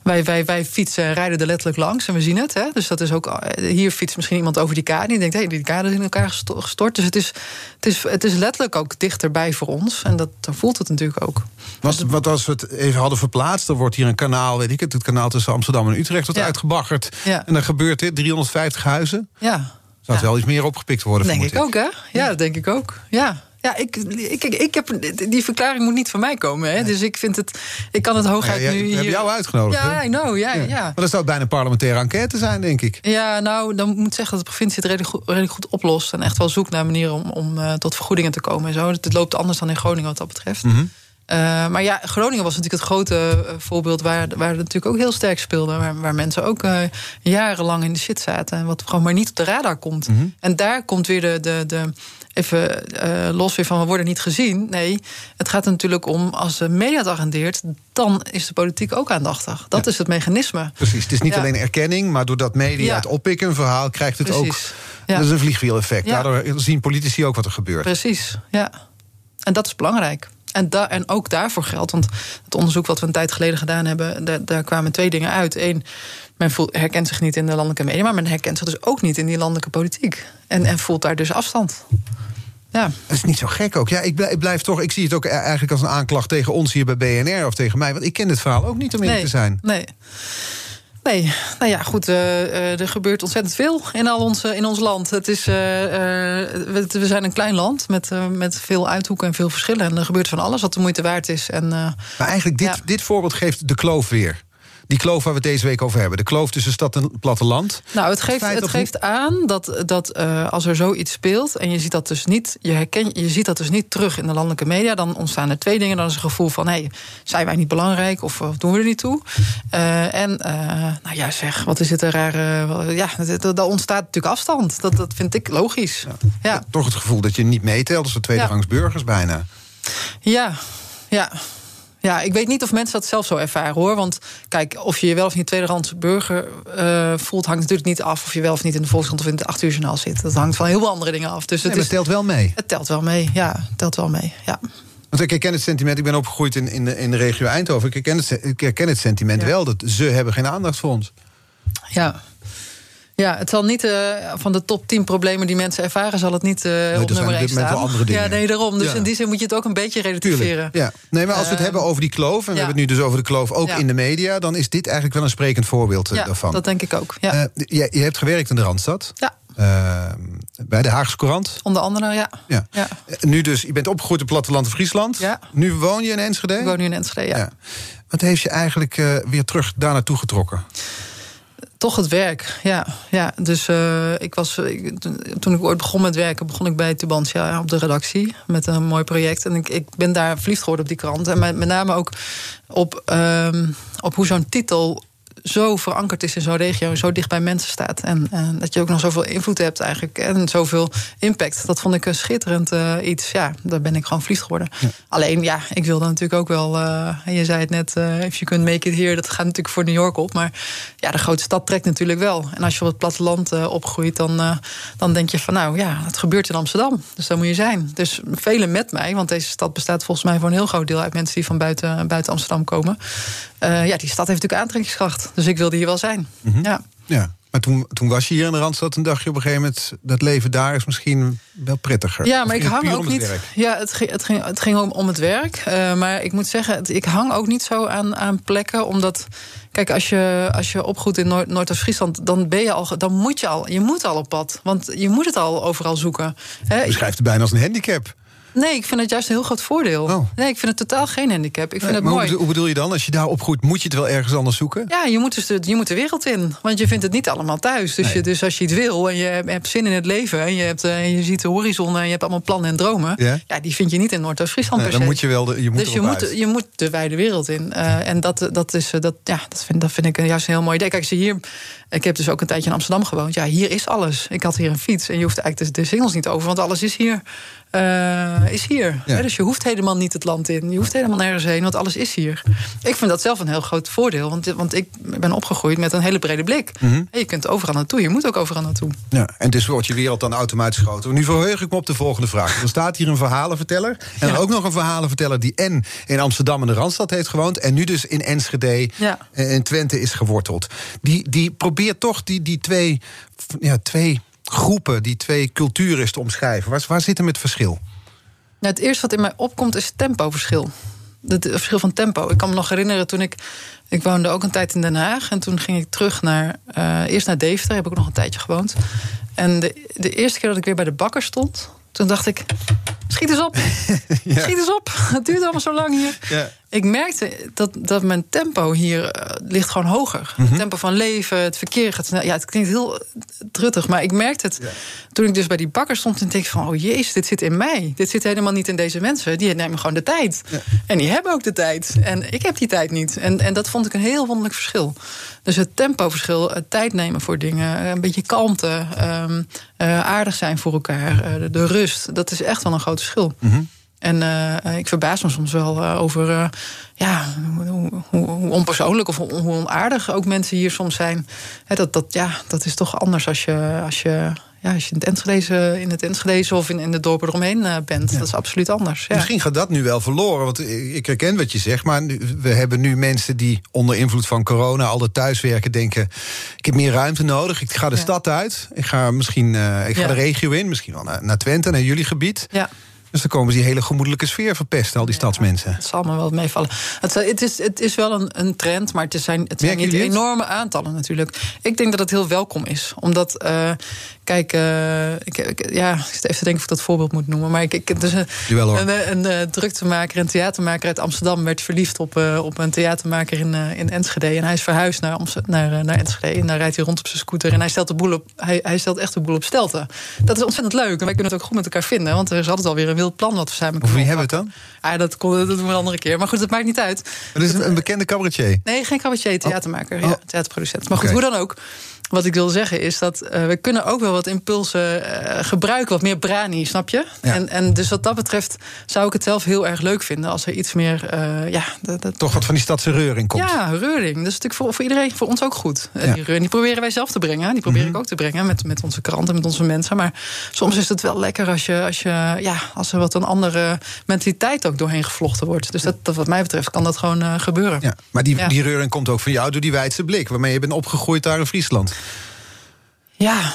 wij, wij, wij fietsen en rijden er letterlijk langs en we zien het. Hè, dus dat is ook. Hier fietst misschien iemand over die kade. Die denkt, hé, hey, die kade is in elkaar gestort. Dus het is, het, is, het is letterlijk ook dichterbij voor ons. En dat, dan voelt het natuurlijk ook. Wat, wat als we het even hadden verplaatst, er wordt hier een kanaal, weet ik het, het kanaal tussen Amsterdam en Utrecht wordt uitgebaggerd. Ja. En dan gebeurt dit, 350 huizen. Ja. Zou het wel iets meer opgepikt worden? Denk ik, ik ook, hè? Ja, dat denk ik ook. Ja. Ja, ik, ik, ik heb, die verklaring moet niet van mij komen. Hè? Dus ik vind het. Ik kan het hooguit ja, nu. Hier... Heb jou uitgenodigd? Ja, I know. Ja, ja. ja. Maar dat zou bijna een parlementaire enquête zijn, denk ik. Ja, nou, dan moet ik zeggen dat de provincie het redelijk goed, redelijk goed oplost. En echt wel zoekt naar manieren om, om uh, tot vergoedingen te komen en zo. Het loopt anders dan in Groningen wat dat betreft. Mm -hmm. Uh, maar ja, Groningen was natuurlijk het grote uh, voorbeeld waar, waar het natuurlijk ook heel sterk speelde. Waar, waar mensen ook uh, jarenlang in de shit zaten. En wat gewoon maar niet op de radar komt. Mm -hmm. En daar komt weer de, de, de, even uh, los weer van we worden niet gezien. Nee, het gaat er natuurlijk om als de media het agendeert, dan is de politiek ook aandachtig. Dat ja. is het mechanisme. Precies, het is niet ja. alleen erkenning, maar doordat media het oppikken, een verhaal, krijgt het Precies. ook. Dat is een vliegwiel-effect. Daardoor zien politici ook wat er gebeurt. Precies, ja. En dat is belangrijk. En, da en ook daarvoor geldt, want het onderzoek wat we een tijd geleden gedaan hebben, daar, kwamen twee dingen uit. Eén, men voelt, herkent zich niet in de landelijke media, maar men herkent zich dus ook niet in die landelijke politiek. En, en voelt daar dus afstand. Ja. Dat is niet zo gek ook. Ja, ik blijf, ik blijf, toch. Ik zie het ook e- eigenlijk als een aanklacht tegen ons hier bij BNR of tegen mij. Want ik ken dit verhaal ook niet om eerlijk nee, te zijn. Nee. Nee, nou ja, goed. Uh, er gebeurt ontzettend veel in, al ons, in ons land. Het is, uh, we, we, zijn een klein land met, met veel uithoeken en veel verschillen. En er gebeurt van alles wat de moeite waard is. En, maar eigenlijk, dit, ja. dit voorbeeld geeft de kloof weer. Die kloof waar we het deze week over hebben. De kloof tussen stad en platteland. Nou, het geeft, het, het geeft aan dat, dat uh, als er zoiets speelt. en je ziet dat dus niet. Je, herken, je ziet dat dus niet terug in de landelijke media. dan ontstaan er twee dingen. Dan is een gevoel van: hé, hey, zijn wij niet belangrijk of, of doen we er niet toe? Uh, en, uh, nou ja, zeg, wat is het een rare. ja, daar ontstaat natuurlijk afstand. Dat, dat vind ik logisch. Ja. ja. Toch het gevoel dat je niet meetelt als we tweederangs ja. burgers bijna. Ja, ja. Ja, ik weet niet of mensen dat zelf zo ervaren hoor. Want kijk, of je je wel of niet tweederands burger uh, voelt, hangt natuurlijk niet af of je wel of niet in de Volkskrant of in het 8 uur journaal zit. Dat hangt van heel veel andere dingen af. Dus het, nee, is, het telt wel mee. Het telt wel mee, ja. Het telt wel mee, ja. Want ik herken het sentiment, ik ben opgegroeid in, in, de, in de regio Eindhoven. Ik herken het, ik herken het sentiment ja. wel, dat ze hebben geen aandacht voor ons. Ja, ja, het zal niet uh, van de top 10 problemen die mensen ervaren, zal het niet uh, nee, op nummer 1 staan. Ja, nee, daarom. Dus ja. in die zin moet je het ook een beetje relativeren. Tuurlijk, ja. Nee, maar als we het uh, hebben over die kloof, en we ja. hebben het nu dus over de kloof ook in de media, dan is dit eigenlijk wel een sprekend voorbeeld ja, daarvan. Dat denk ik ook. Ja. Je, je, hebt gewerkt in de Randstad. Ja. bij de Haagse Courant. Onder andere, ja. ja. Nu dus, je bent opgegroeid in platteland Friesland. Ja. Nu woon je in Enschede? Ik woon nu in Enschede, ja. Wat heeft je eigenlijk weer terug daar naartoe getrokken? Toch het werk, ja. ja. Dus uh, ik was, toen ik ooit begon met werken, begon ik bij Tubantia op de redactie met een mooi project. En ik, ik ben daar verliefd geworden op die krant. En met, met name ook op, um, op hoe zo'n titel zo verankerd is in zo'n regio, zo dicht bij mensen staat. En, en, dat je ook nog zoveel invloed hebt eigenlijk. En zoveel impact. Dat vond ik een schitterend uh, iets. Ja, daar ben ik gewoon verliefd geworden. Ja. Alleen ja, ik wilde natuurlijk ook wel. Uh, je zei het net, uh, if you can make it here. Dat gaat natuurlijk voor New York op. Maar ja, de grote stad trekt natuurlijk wel. En als je op het platteland opgroeit, dan, dan denk je van nou ja, het gebeurt in Amsterdam. Dus daar moet je zijn. Dus velen met mij, want deze stad bestaat volgens mij voor een heel groot deel uit mensen die van buiten, buiten Amsterdam komen. Ja, die stad heeft natuurlijk aantrekkingskracht. Dus ik wilde hier wel zijn. Mm -hmm. Ja. Ja. Maar toen, toen was je hier in de Randstad en dacht je op een gegeven moment... dat leven daar is misschien wel prettiger. Ja, maar ik hang ook niet. werk? Ja, het ging, het ging, het ging om, om het werk. Eh, maar ik moet zeggen, het- ik hang ook niet zo aan, aan plekken. Omdat, kijk, als je, als je opgroeit in Noord- Noordoost-Friesland, dan ben je al, dan moet je al, je moet al op pad. Want je moet het al overal zoeken. Je schrijft het bijna als een handicap. Nee, ik vind het juist een heel groot voordeel. Oh. Nee, ik vind het totaal geen handicap. Ik vind het maar hoe mooi. bedoel, hoe bedoel je dan? Als je daar opgroeit, moet je het wel ergens anders zoeken? Ja, je moet, dus de, je moet de wereld in. Want je vindt het niet allemaal thuis. Dus, je, dus als je iets wil en je hebt- zin in het leven... en je, hebt, eh, je ziet de horizon en je hebt allemaal plannen en dromen... Ja. Ja, die vind je niet in Noordoost-Friesland Nee, dan moet je wel de, je moet dus je moet, uit. je moet de wijde wereld in. Eh, en dat, dat, is, eh, dat, ja, dat, vind, dat vind ik juist een heel mooi idee. Kijk, als je hier, ik heb dus ook een tijdje in Amsterdam gewoond. Ja, hier is alles. Ik had hier een fiets en je hoeft eigenlijk de, de singles niet over... want alles is hier. Eh, is hier. Ja. Dus je hoeft helemaal niet het land in. Je hoeft helemaal nergens heen, want alles is hier. Ik vind dat zelf een heel groot voordeel. Want, want ik ben opgegroeid met een hele brede blik. Mhm. En je kunt overal naartoe. Je moet ook overal naartoe. Ja, en dus wordt je wereld dan automatisch groter. Nu verheug ik me op de volgende vraag. Er staat hier een verhalenverteller. En Ja. ook nog een verhalenverteller die en in Amsterdam en de Randstad heeft gewoond... en nu dus in Enschede en in Twente is geworteld. Die, die probeert toch die, die twee, ja, twee groepen, die twee culturen te omschrijven. Waar, waar zit hem het verschil? Nou, het eerste wat in mij opkomt is tempoverschil. Het verschil van tempo. Ik kan me nog herinneren toen ik. Ik woonde ook een tijd in Den Haag. En toen ging ik terug naar. eh, eerst naar Deventer, heb ik ook nog een tijdje gewoond. En de, de eerste keer dat ik weer bij de bakker stond. Toen dacht ik. Schiet eens op. Schiet eens op. Het duurt allemaal zo lang hier. Ja. Ik merkte dat, dat mijn tempo hier eh, ligt gewoon hoger. Het tempo van leven, het verkeer gaat snel. Ja, het klinkt heel truttig, maar ik merkte het toen ik dus bij die bakker stond en ik van, oh jezus, dit zit in mij. Dit zit helemaal niet in deze mensen. Die nemen gewoon de tijd. En die hebben ook de tijd. En ik heb die tijd niet. En, en dat vond ik een heel wonderlijk verschil. Dus het tempoverschil, het tijd nemen voor dingen, eh, een beetje kalmte, ehm, eh, aardig zijn voor elkaar, de, de rust, dat is echt wel een groot verschil. En eh, ik verbaas me soms wel eh, over eh, ja, hoe, hoe, hoe onpersoonlijk of hoe hoe onaardig ook mensen hier soms zijn. Dat, dat, ja, dat is toch anders als je, als je, ja, als je in het Enschedeze, in het Enschedeze of in, in de dorpen eromheen eh, bent. Dat is absoluut anders. Ja. Misschien gaat dat nu wel verloren. Want ik herken wat je zegt. Maar we hebben nu mensen die onder invloed van corona al dat thuiswerken denken. Ik heb meer ruimte nodig. Ik ga de Ja. stad uit. Ik ga misschien eh, ik ga de regio in. Misschien wel naar, naar Twente, naar jullie gebied. Ja. Dus dan komen ze die hele gemoedelijke sfeer verpesten, al die stadsmensen. Het zal me wel meevallen. Het, het, is, het is wel een, een trend, maar het zijn, het zijn niet enorme aantallen natuurlijk. Ik denk dat het heel welkom is. Omdat, eh, kijk, eh, ik, ik- ja, ik zit even te denken of ik dat voorbeeld moet noemen. Maar ik, ik, dus een, hoor. een, eh, een, druktemaker en theatermaker uit Amsterdam... werd verliefd op, eh, op een theatermaker in, in Enschede. En hij is verhuisd naar, Amst- naar, naar Enschede. En daar rijdt hij rond op zijn scooter. En hij stelt, de boel op, hij, hij stelt echt de boel op stelten. Dat is ontzettend leuk. En wij kunnen het ook goed met elkaar vinden. Want er is altijd alweer een wild plan wat we samen Over wie kunnen hebben we het dan? Ah, dat, kon, dat doen we een andere keer. Maar goed, dat maakt niet uit. Dat is een, een bekende cabaretier. Nee, geen cabaretier, theatermaker. Oh. Ja, theaterproducent. Maar goed, hoe dan ook. Wat ik wil zeggen is dat eh, we kunnen ook wel wat impulsen eh, gebruiken. Wat meer brani, snap je? Ja. En, en dus wat dat betreft zou ik het zelf heel erg leuk vinden... als er iets meer, eh, ja... Dat, dat, Toch wat van die stadse reuring komt. ja, reuring. Dat is natuurlijk voor, voor iedereen, voor ons ook goed. Ja. Die reuring die proberen wij zelf te brengen. Die probeer Mhm. ik ook te brengen met, met onze kranten, met onze mensen. Maar soms is het wel lekker als, je, als, je, ja, als er wat een andere mentaliteit ook doorheen gevlochten wordt. Dus dat, dat wat mij betreft kan dat gewoon gebeuren. Ja, maar die, die reuring komt ook van jou door die wijdse blik... waarmee je bent opgegroeid daar in Friesland. Ja,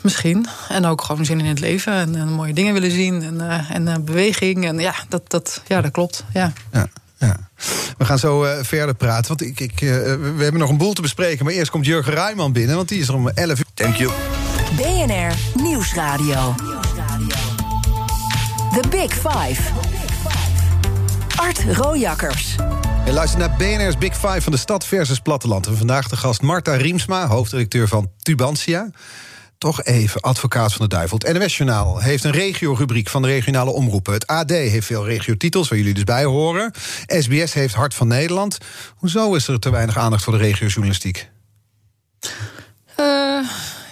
misschien. En ook gewoon zin in het leven en, en mooie dingen willen zien en, eh, en eh, beweging. En ja, dat, dat, ja, dat klopt. Ja. Ja, ja. We gaan zo eh, verder praten, want ik, ik, eh, we hebben nog een boel te bespreken. Maar eerst komt Jurgen Rijman binnen, want die is er om 11 uur. Thank you. BNR Nieuwsradio. The Big Five. Art Rojakkers. Je luistert naar BNR's Big Five van de stad versus platteland. En vandaag de gast Marta Riemsma, hoofddirecteur van Tubantia. Toch even, advocaat van de duivel. Het NWS-journaal heeft een regio-rubriek van de regionale omroepen. Het AD heeft veel regiotitels, waar jullie dus bij horen. SBS heeft Hart van Nederland. Hoezo is er te weinig aandacht voor de regiojournalistiek?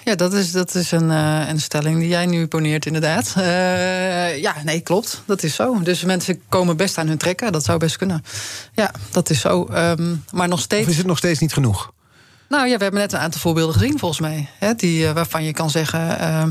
Ja, dat is, dat is een, eh, een stelling die jij nu poneert, inderdaad. Eh, ja, nee, klopt. Dat is zo. Dus mensen komen best aan hun trekken. Dat zou best kunnen. Ja, dat is zo. Ehm, maar nog Of steeds. is het nog steeds niet genoeg? Nou ja, we hebben net een aantal voorbeelden gezien, volgens mij. Hè, die, eh, waarvan je kan zeggen. ehm,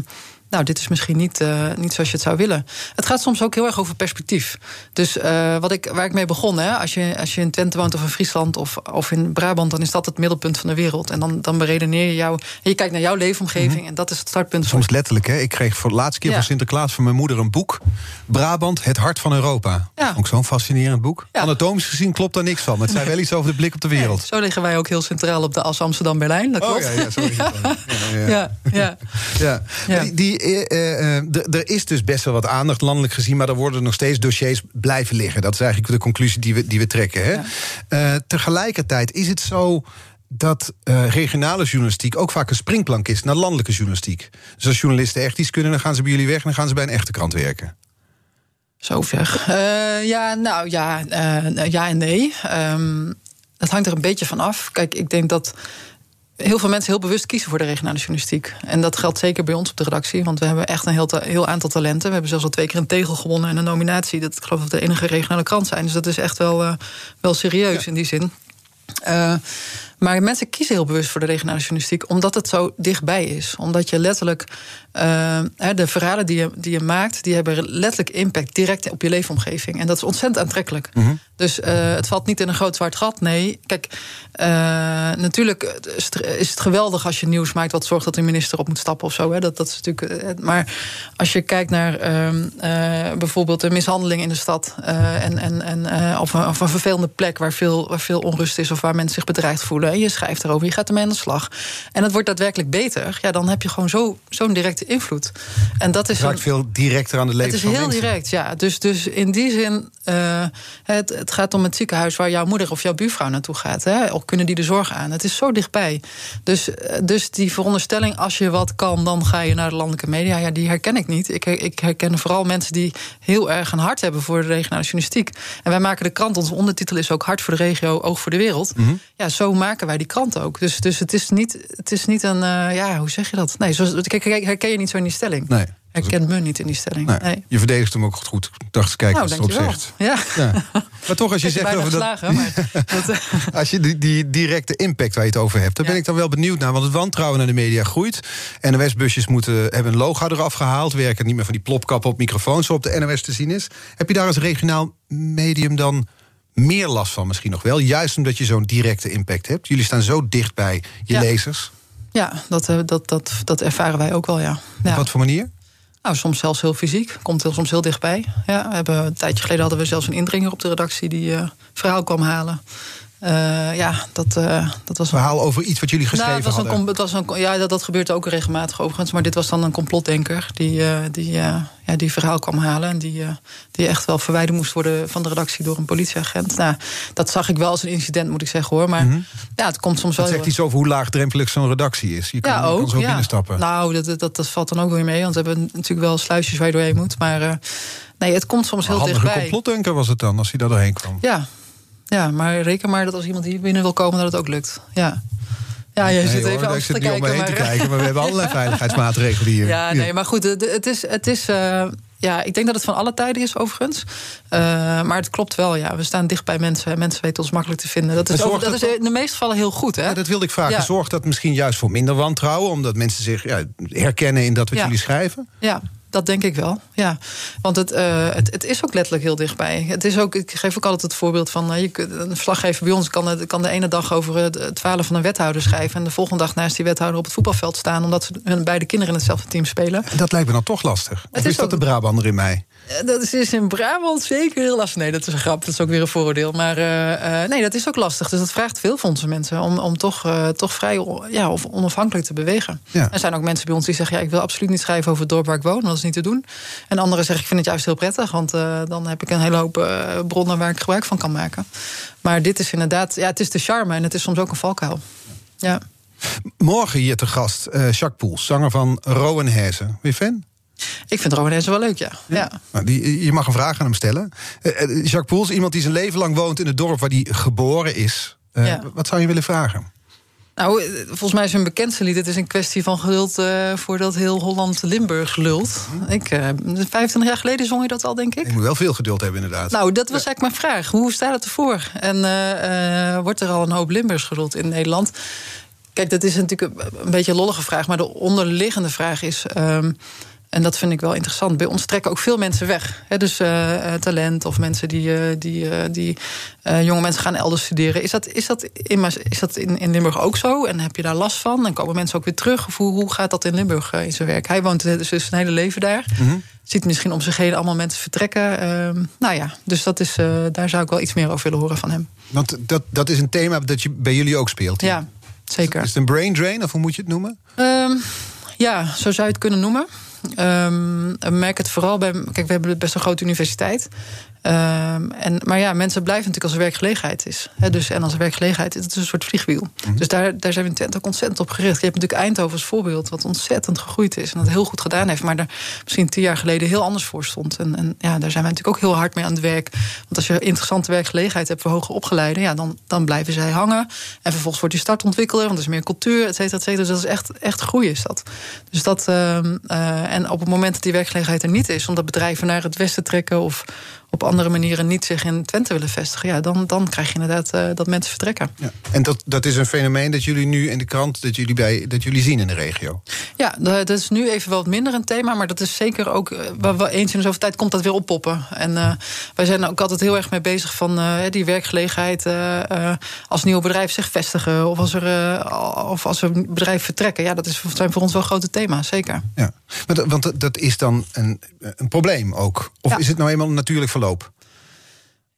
nou, dit is misschien niet, uh, niet zoals je het zou willen. Het gaat soms ook heel erg over perspectief. Dus uh, wat ik, waar ik mee begon, hè, als, je, als je in Twente woont of in Friesland of, of in Brabant, dan is dat het middelpunt van de wereld. En dan, dan beredeneer je jou. En je kijkt naar jouw leefomgeving mm -hmm. en dat is het startpunt. Soms letterlijk, hè? Ik kreeg voor de laatste keer ja. van Sinterklaas van mijn moeder een boek. Brabant, het hart van Europa. Ja. Ook zo'n fascinerend boek. Ja. Anatomisch gezien klopt daar niks van. Maar het zei wel iets over de blik op de wereld. Nee, zo liggen wij ook heel centraal op de as Amsterdam-Berlijn. Dat klopt. Oh, ja, ja, sorry. ja, ja. ja. ja. Die, die er is dus best wel wat aandacht landelijk gezien, maar er worden nog steeds dossiers blijven liggen. Dat is eigenlijk de conclusie die we, die we trekken. Hè? Ja. Uh, tegelijkertijd is het zo dat uh, regionale journalistiek ook vaak een springplank is naar landelijke journalistiek. Dus als journalisten echt iets kunnen, dan gaan ze bij jullie weg en dan gaan ze bij een echte krant werken. Zo ver. Uh, ja, nou ja, ja en nee. Um, dat hangt er een beetje van af. Kijk, ik denk dat heel veel mensen heel bewust kiezen voor de regionale journalistiek. En dat geldt zeker bij ons op de redactie. Want we hebben echt een heel, heel aantal talenten. We hebben zelfs al twee keer een tegel gewonnen en een nominatie. Dat ik geloof dat we de enige regionale krant zijn. Dus dat is echt wel, uh, wel serieus ja. in die zin. Uh, maar mensen kiezen heel bewust voor de regionale journalistiek, omdat het zo dichtbij is. Omdat je letterlijk uh, de verhalen die je, die je maakt, die hebben letterlijk impact direct op je leefomgeving. En dat is ontzettend aantrekkelijk. Mm -hmm. Dus uh, het valt niet in een groot zwart gat. Nee, kijk, uh, natuurlijk is het geweldig als je nieuws maakt wat zorgt dat de minister op moet stappen of zo. Hè. Dat, dat is natuurlijk. Maar als je kijkt naar bijvoorbeeld een mishandeling in de stad en, en, en, of, een, of een vervelende plek waar veel, waar veel onrust is of waar mensen zich bedreigd voelen je schrijft erover, je gaat ermee aan de slag. En het wordt daadwerkelijk beter, ja, dan heb je gewoon zo, zo'n directe invloed. En dat is het raakt een, veel directer aan de leven. Het is heel mensen. direct, ja. Dus, dus in die zin, uh, het, het gaat om het ziekenhuis waar jouw moeder of jouw buurvrouw naartoe gaat. Hè? Of kunnen die de zorg aan? Het is zo dichtbij. Dus, dus die veronderstelling, als je wat kan, dan ga je naar de landelijke media. Ja, die herken ik niet. Ik, ik herken vooral mensen die heel erg een hart hebben voor de regionale journalistiek. En wij maken de krant, onze ondertitel is ook Hart voor de regio, Oog voor de wereld. Mm -hmm. Ja, zo maken wij die krant ook. Dus, dus het, is niet, het is niet een, uh, ja, hoe zeg je dat? Nee, zo, herken je niet zo in die stelling. Nee. Herkent me niet in die stelling. Nee. nee. Je verdedigt hem ook goed. Ik dacht, kijk nou, wat erop zegt. Ja. ja. Maar toch, als je zegt over dat. Maar dat als je die, die, directe impact waar je het over hebt, daar ja. ben ik dan wel benieuwd naar. Want het wantrouwen naar de media groeit. NOS-busjes moeten hebben een logo eraf gehaald. Werken niet meer van die plopkappen op microfoons op de NOS te zien is. Heb je daar als regionaal medium dan meer last van misschien nog wel. Juist omdat je zo'n directe impact hebt. Jullie staan zo dicht bij je ja. lezers. Ja, dat, dat, dat, dat ervaren wij ook wel, ja. ja. Op wat voor manier? Nou, soms zelfs heel fysiek. Komt heel, soms heel dichtbij. Ja, we hebben, een tijdje geleden hadden we zelfs een indringer op de redactie... die uh, verhaal kwam halen. Uh, ja, dat, uh, dat was. Verhaal over iets wat jullie geschreven nou, was hadden. Een, het was een, ja, dat, dat gebeurt ook regelmatig overigens. Maar dit was dan een complotdenker die, uh, die, ja, die verhaal kwam halen. En die, die echt wel verwijderd moest worden van de redactie door een politieagent. Nou, dat zag ik wel als een incident, moet ik zeggen hoor. Maar mm -hmm. ja, het komt soms dat wel. zegt iets over hoe laagdrempelig zo'n redactie is. Je kan, ja, ook, je kan zo ja. binnenstappen. Nou, dat, dat, dat valt dan ook weer mee. Want we hebben natuurlijk wel sluisjes waar je doorheen moet. Maar nee, het komt soms heel Handige dichtbij. complotdenker was het dan, als hij daar doorheen kwam. Ja, ja, maar reken maar dat als iemand hier binnen wil komen, dat het ook lukt. Ja. Ja, je nee, zit hoor, even ik anders zit te om kijken. me heen Maar, te kijken, maar we hebben allerlei veiligheidsmaatregelen hier. Ja, nee, maar goed, het is. Het is uh, ja, ik denk dat het van alle tijden is, overigens. Uh, maar het klopt wel, ja. We staan dicht bij mensen. Mensen weten ons makkelijk te vinden. Dat is, over, dat is in de meeste gevallen heel goed, hè? Ja, dat wilde ik vragen. Ja. Zorgt dat misschien juist voor minder wantrouwen? Omdat mensen zich ja, herkennen in dat wat jullie schrijven? Ja, dat denk ik wel, ja. Want het, uh, het, het, is ook letterlijk heel dichtbij. Het is ook, ik geef ook altijd het voorbeeld van... Uh, je, een verslaggever bij ons kan kan de ene dag over het falen van een wethouder schrijven... en de volgende dag naast die wethouder op het voetbalveld staan... omdat ze hun beide kinderen in hetzelfde team spelen. Dat lijkt me dan toch lastig. Of het is, is dat ook, de Brabander in mij? Dat is in Brabant zeker heel lastig. Nee, dat is een grap. Dat is ook weer een vooroordeel. Maar uh, nee, dat is ook lastig. Dus dat vraagt veel van onze mensen... om, om toch, uh, toch vrij ja, of onafhankelijk te bewegen. Ja. Er zijn ook mensen bij ons die zeggen... Ja, ik wil absoluut niet schrijven over het dorp waar ik woon. Dat is niet te doen. En anderen zeggen, ik vind het juist heel prettig... want uh, dan heb ik een hele hoop bronnen waar ik gebruik van kan maken. Maar dit is inderdaad... Ja, het is de charme en het is soms ook een valkuil. Ja. Morgen hier te gast Jacques Poels, zanger van Rowan Hezen. Je fan? Ik vind Rowan wel leuk, ja. ja. ja. Nou, die, je mag een vraag aan hem stellen. Uh, Jacques Poels, iemand die zijn leven lang woont in het dorp waar hij geboren is. Uh, ja. Wat zou je willen vragen? Nou, volgens mij is een bekendste lied. Het is een kwestie van geduld uh, voordat heel Holland Limburg lult. Ik, 25 jaar geleden zong je dat al, denk ik. Je moet wel veel geduld hebben, inderdaad. Nou, dat was eigenlijk mijn vraag. Hoe staat het ervoor? En wordt er al een hoop Limburgs geluld in Nederland? Kijk, dat is natuurlijk een beetje een lollige vraag. Maar de onderliggende vraag is... Um, En dat vind ik wel interessant. Bij ons trekken ook veel mensen weg. Hè, dus uh, talent of mensen die, uh, die, uh, die jonge mensen gaan elders studeren. Is dat, is dat, in, is dat in, in Limburg ook zo? En heb je daar last van? En komen mensen ook weer terug? Of hoe, hoe gaat dat in Limburg in zijn werk? Hij woont dus zijn hele leven daar. Mm -hmm. Ziet misschien om zich heen allemaal mensen vertrekken. Ehm, nou ja, dus dat is, daar zou ik wel iets meer over willen horen van hem. Want dat, dat is een thema dat je bij jullie ook speelt. Ja, zeker. Is het een brain drain of hoe moet je het noemen? Um, ja, zo zou je het kunnen noemen. Um, merk het vooral bij. Kijk, we hebben best een grote universiteit. Um, en, maar ja, mensen blijven natuurlijk als er werkgelegenheid is. Dus, en als er werkgelegenheid is, het is een soort vliegwiel. Mm -hmm. Dus daar, daar zijn we in Twente ook ontzettend op gericht. Je hebt natuurlijk Eindhoven als voorbeeld, wat ontzettend gegroeid is. En dat heel goed gedaan heeft. Maar daar misschien tien jaar geleden heel anders voor stond. En, en ja, daar zijn wij natuurlijk ook heel hard mee aan het werk. Want als je interessante werkgelegenheid hebt voor hoger opgeleiden, ja, dan, dan blijven zij hangen. En vervolgens wordt die start ontwikkelen, want er is meer cultuur, et cetera, et cetera. Dus dat is echt, echt groei is dat. Dus dat uh, uh, en op het moment dat die werkgelegenheid er niet is, omdat bedrijven naar het westen trekken of op andere manieren niet zich in Twente willen vestigen, ja, dan, dan krijg je inderdaad uh, dat mensen vertrekken. Ja. En dat, dat is een fenomeen dat jullie nu in de krant dat jullie, bij, dat jullie zien in de regio. Ja, dat is nu even wel wat minder een thema, maar dat is zeker ook uh, eens in de zoveel tijd komt dat weer oppoppen. En uh, wij zijn ook altijd heel erg mee bezig van die werkgelegenheid als nieuw bedrijf zich vestigen of als er of als er bedrijf vertrekken. Ja, dat is, zijn voor ons wel grote thema's, zeker. Ja, maar want dat is dan een, een probleem ook. Of ja. is het nou eenmaal natuurlijk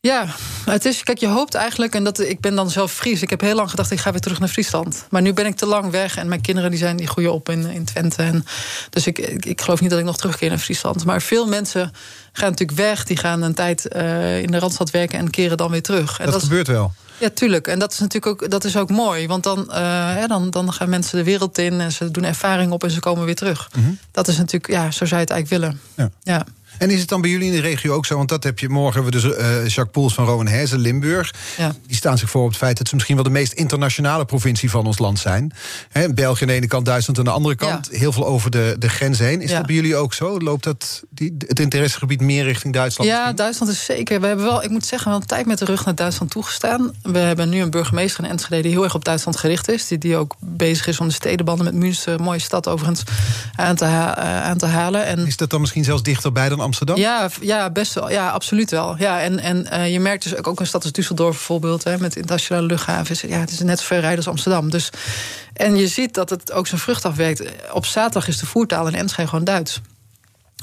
Ja, het is, kijk, je hoopt eigenlijk, en dat, ik ben dan zelf Fries. Ik heb heel lang gedacht, ik ga weer terug naar Friesland. Maar nu ben ik te lang weg en mijn kinderen die zijn, die groeien op in, in Twente. En dus ik, ik, ik geloof niet dat ik nog terugkeer naar Friesland. Maar veel mensen gaan natuurlijk weg, die gaan een tijd uh, in de Randstad werken en keren dan weer terug. En dat, dat gebeurt wel. Ja, tuurlijk. En dat is natuurlijk ook, dat is ook mooi. Want dan, uh, ja, dan, dan gaan mensen de wereld in en ze doen ervaring op en ze komen weer terug. Mm -hmm. Dat is natuurlijk, ja, zo zou je het eigenlijk willen. Ja. ja. En is het dan bij jullie in de regio ook zo? Want dat heb je morgen. Hebben we dus uh, Jacques Poels van Rowan Hezen, Limburg. Ja. Die staan zich voor op het feit dat ze misschien wel de meest internationale provincie van ons land zijn. He, België aan de ene kant, Duitsland aan de andere kant. Ja. Heel veel over de, de grens heen. Is Ja. dat bij jullie ook zo? Loopt dat, die, het interessegebied meer richting Duitsland? Ja, misschien? Duitsland is zeker. We hebben wel, ik moet zeggen, wel een tijd met de rug naar Duitsland toegestaan. We hebben nu een burgemeester in Enschede die heel erg op Duitsland gericht is. Die, die ook bezig is om de stedenbanden met Münster, mooie stad overigens, aan te, ha- eh, aan te halen. En Is dat dan misschien zelfs dichterbij dan Amsterdam? Ja, ja, best. Ja, absoluut wel. Ja, en en eh, je merkt dus ook, ook een stad als Düsseldorf bijvoorbeeld... Hè, met internationale luchthavens. Ja, het is net zo ver rijden als Amsterdam. Dus, en je ziet dat het ook zijn vrucht afwerkt. Op zaterdag is de voertaal in Enschede gewoon Duits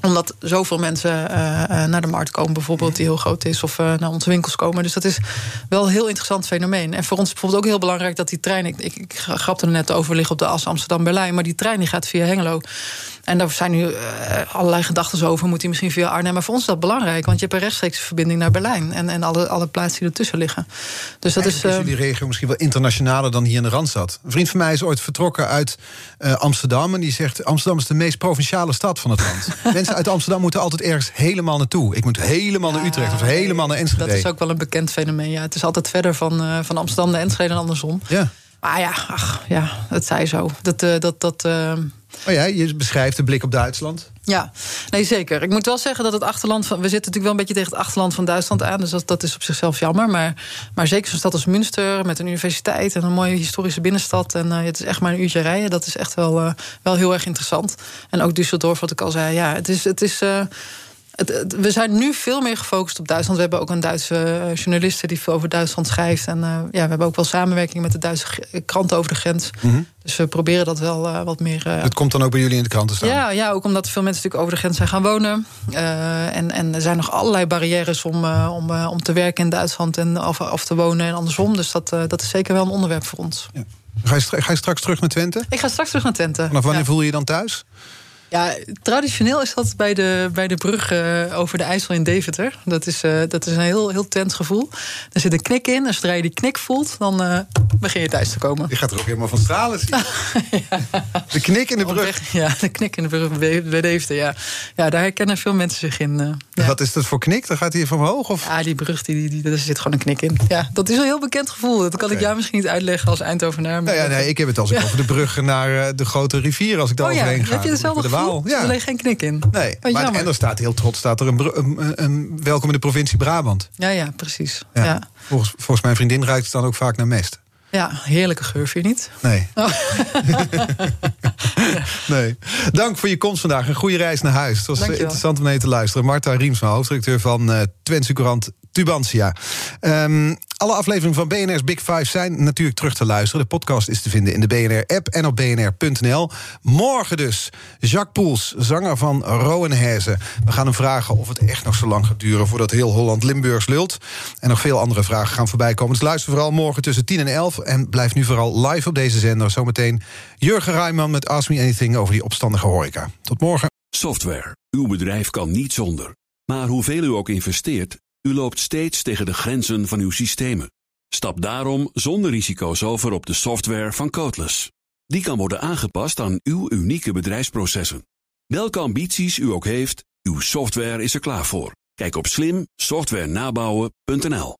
omdat zoveel mensen uh, uh, naar de markt komen, bijvoorbeeld, die heel groot is, of naar onze winkels komen. Dus dat is wel een heel interessant fenomeen. En voor ons is bijvoorbeeld ook heel belangrijk dat die trein. Ik, ik, ik er net over, liggen op de as Amsterdam-Berlijn. Maar die trein die gaat via Hengelo. En daar zijn nu allerlei gedachten over. Moet die misschien via Arnhem? Maar voor ons is dat belangrijk, want je hebt een rechtstreekse verbinding naar Berlijn. En, en alle, alle plaatsen die ertussen liggen. Dus dat Eigenlijk is. is jullie regio misschien wel internationaler dan hier in de Randstad. Een vriend van mij is ooit vertrokken uit uh, Amsterdam. En die zegt: Amsterdam is de meest provinciale stad van het land. Mensen uit Amsterdam moeten altijd ergens helemaal naartoe. Ik moet helemaal naar Utrecht of helemaal naar Enschede. Dat is ook wel een bekend fenomeen. Ja, het is altijd verder van, uh, van Amsterdam naar Enschede en andersom. Ja. Maar ja, ach, ja, het zij zo. Dat, uh, dat, dat, uh... Oh ja, je beschrijft de blik op Duitsland. Ja, nee, zeker. Ik moet wel zeggen dat het achterland van. We zitten natuurlijk wel een beetje tegen het achterland van Duitsland aan. Dus dat, dat is op zichzelf jammer. Maar, maar zeker zo'n stad als Münster met een universiteit en een mooie historische binnenstad. En uh, het is echt maar een uurtje rijden. Dat is echt wel, uh, wel heel erg interessant. En ook Düsseldorf, wat ik al zei. Ja, het is. Het is uh, het, het, we zijn nu veel meer gefocust op Duitsland. We hebben ook een Duitse journaliste die veel over Duitsland schrijft. En uh, ja, we hebben ook wel samenwerking met de Duitse kranten over de grens. Mm -hmm. Dus we proberen dat wel uh, wat meer. Uh, het komt dan ook bij jullie in de kranten staan? Ja, ja ook omdat veel mensen natuurlijk over de grens zijn gaan wonen. en, en er zijn nog allerlei barrières om, om, om te werken in Duitsland en of, of te wonen en andersom. Dus dat, dat is zeker wel een onderwerp voor ons. Ja. Ga, je ga je straks terug naar Twente? Ik ga straks terug naar Twente. Vanaf wanneer ja. voel je je dan thuis? Ja, traditioneel is dat bij de, bij de brug uh, over de IJssel in Deventer. Dat is, uh, dat is een heel, heel tent gevoel. Er zit een knik in. En zodra je die knik voelt, dan uh, begin je thuis te komen. Je gaat er ook helemaal van stralen zien. ja. De knik in de brug. Ja, de knik in de brug bij Deventer, ja. Ja, daar herkennen veel mensen zich in. ja. Wat is dat voor knik? Dan gaat hij van omhoog? Of? Ja, die brug, die, die, daar zit gewoon een knik in. Ja, dat is een heel bekend gevoel. Dat kan okay. ik jou misschien niet uitleggen als Eindhovenaar. Nou ja, nee, ik heb het als ik over de brug naar de grote rivier, als ik daar oh, overheen ja. ga. Heb je hetzelfde Waal. Ja. alleen geen knik in. Nee, maar, maar en er staat heel trots staat er een, een, een, welkom in de provincie Brabant. Ja, ja, precies. Ja. Ja. Volgens, volgens mijn vriendin ruikt het dan ook vaak naar mest. Ja, heerlijke geur, vind je niet? Nee. nee. Dank voor je komst vandaag. Een goede reis naar huis. Het was Dankjewel. interessant om mee te luisteren. Marta Riemsma, hoofdredacteur van uh, Twentse Courant Tubantia. Um, alle afleveringen van BNR's Big Five zijn natuurlijk terug te luisteren. De podcast is te vinden in de BNR-app en op bnr.nl. Morgen dus Jacques Poels, zanger van Rowenhezen. We gaan hem vragen of het echt nog zo lang gaat duren... voordat heel Holland Limburgs lult. En nog veel andere vragen gaan voorbij komen. Dus luister vooral morgen tussen 10 en 11. En blijf nu vooral live op deze zender. Zometeen Jurgen Rijman met Ask Me Anything... over die opstandige horeca. Tot morgen. Software. Uw bedrijf kan niet zonder. Maar hoeveel u ook investeert... U loopt steeds tegen de grenzen van uw systemen. Stap daarom zonder risico's over op de software van Codeless. Die kan worden aangepast aan uw unieke bedrijfsprocessen. Welke ambities u ook heeft, uw software is er klaar voor. Kijk op slimsoftwarenabouwen.nl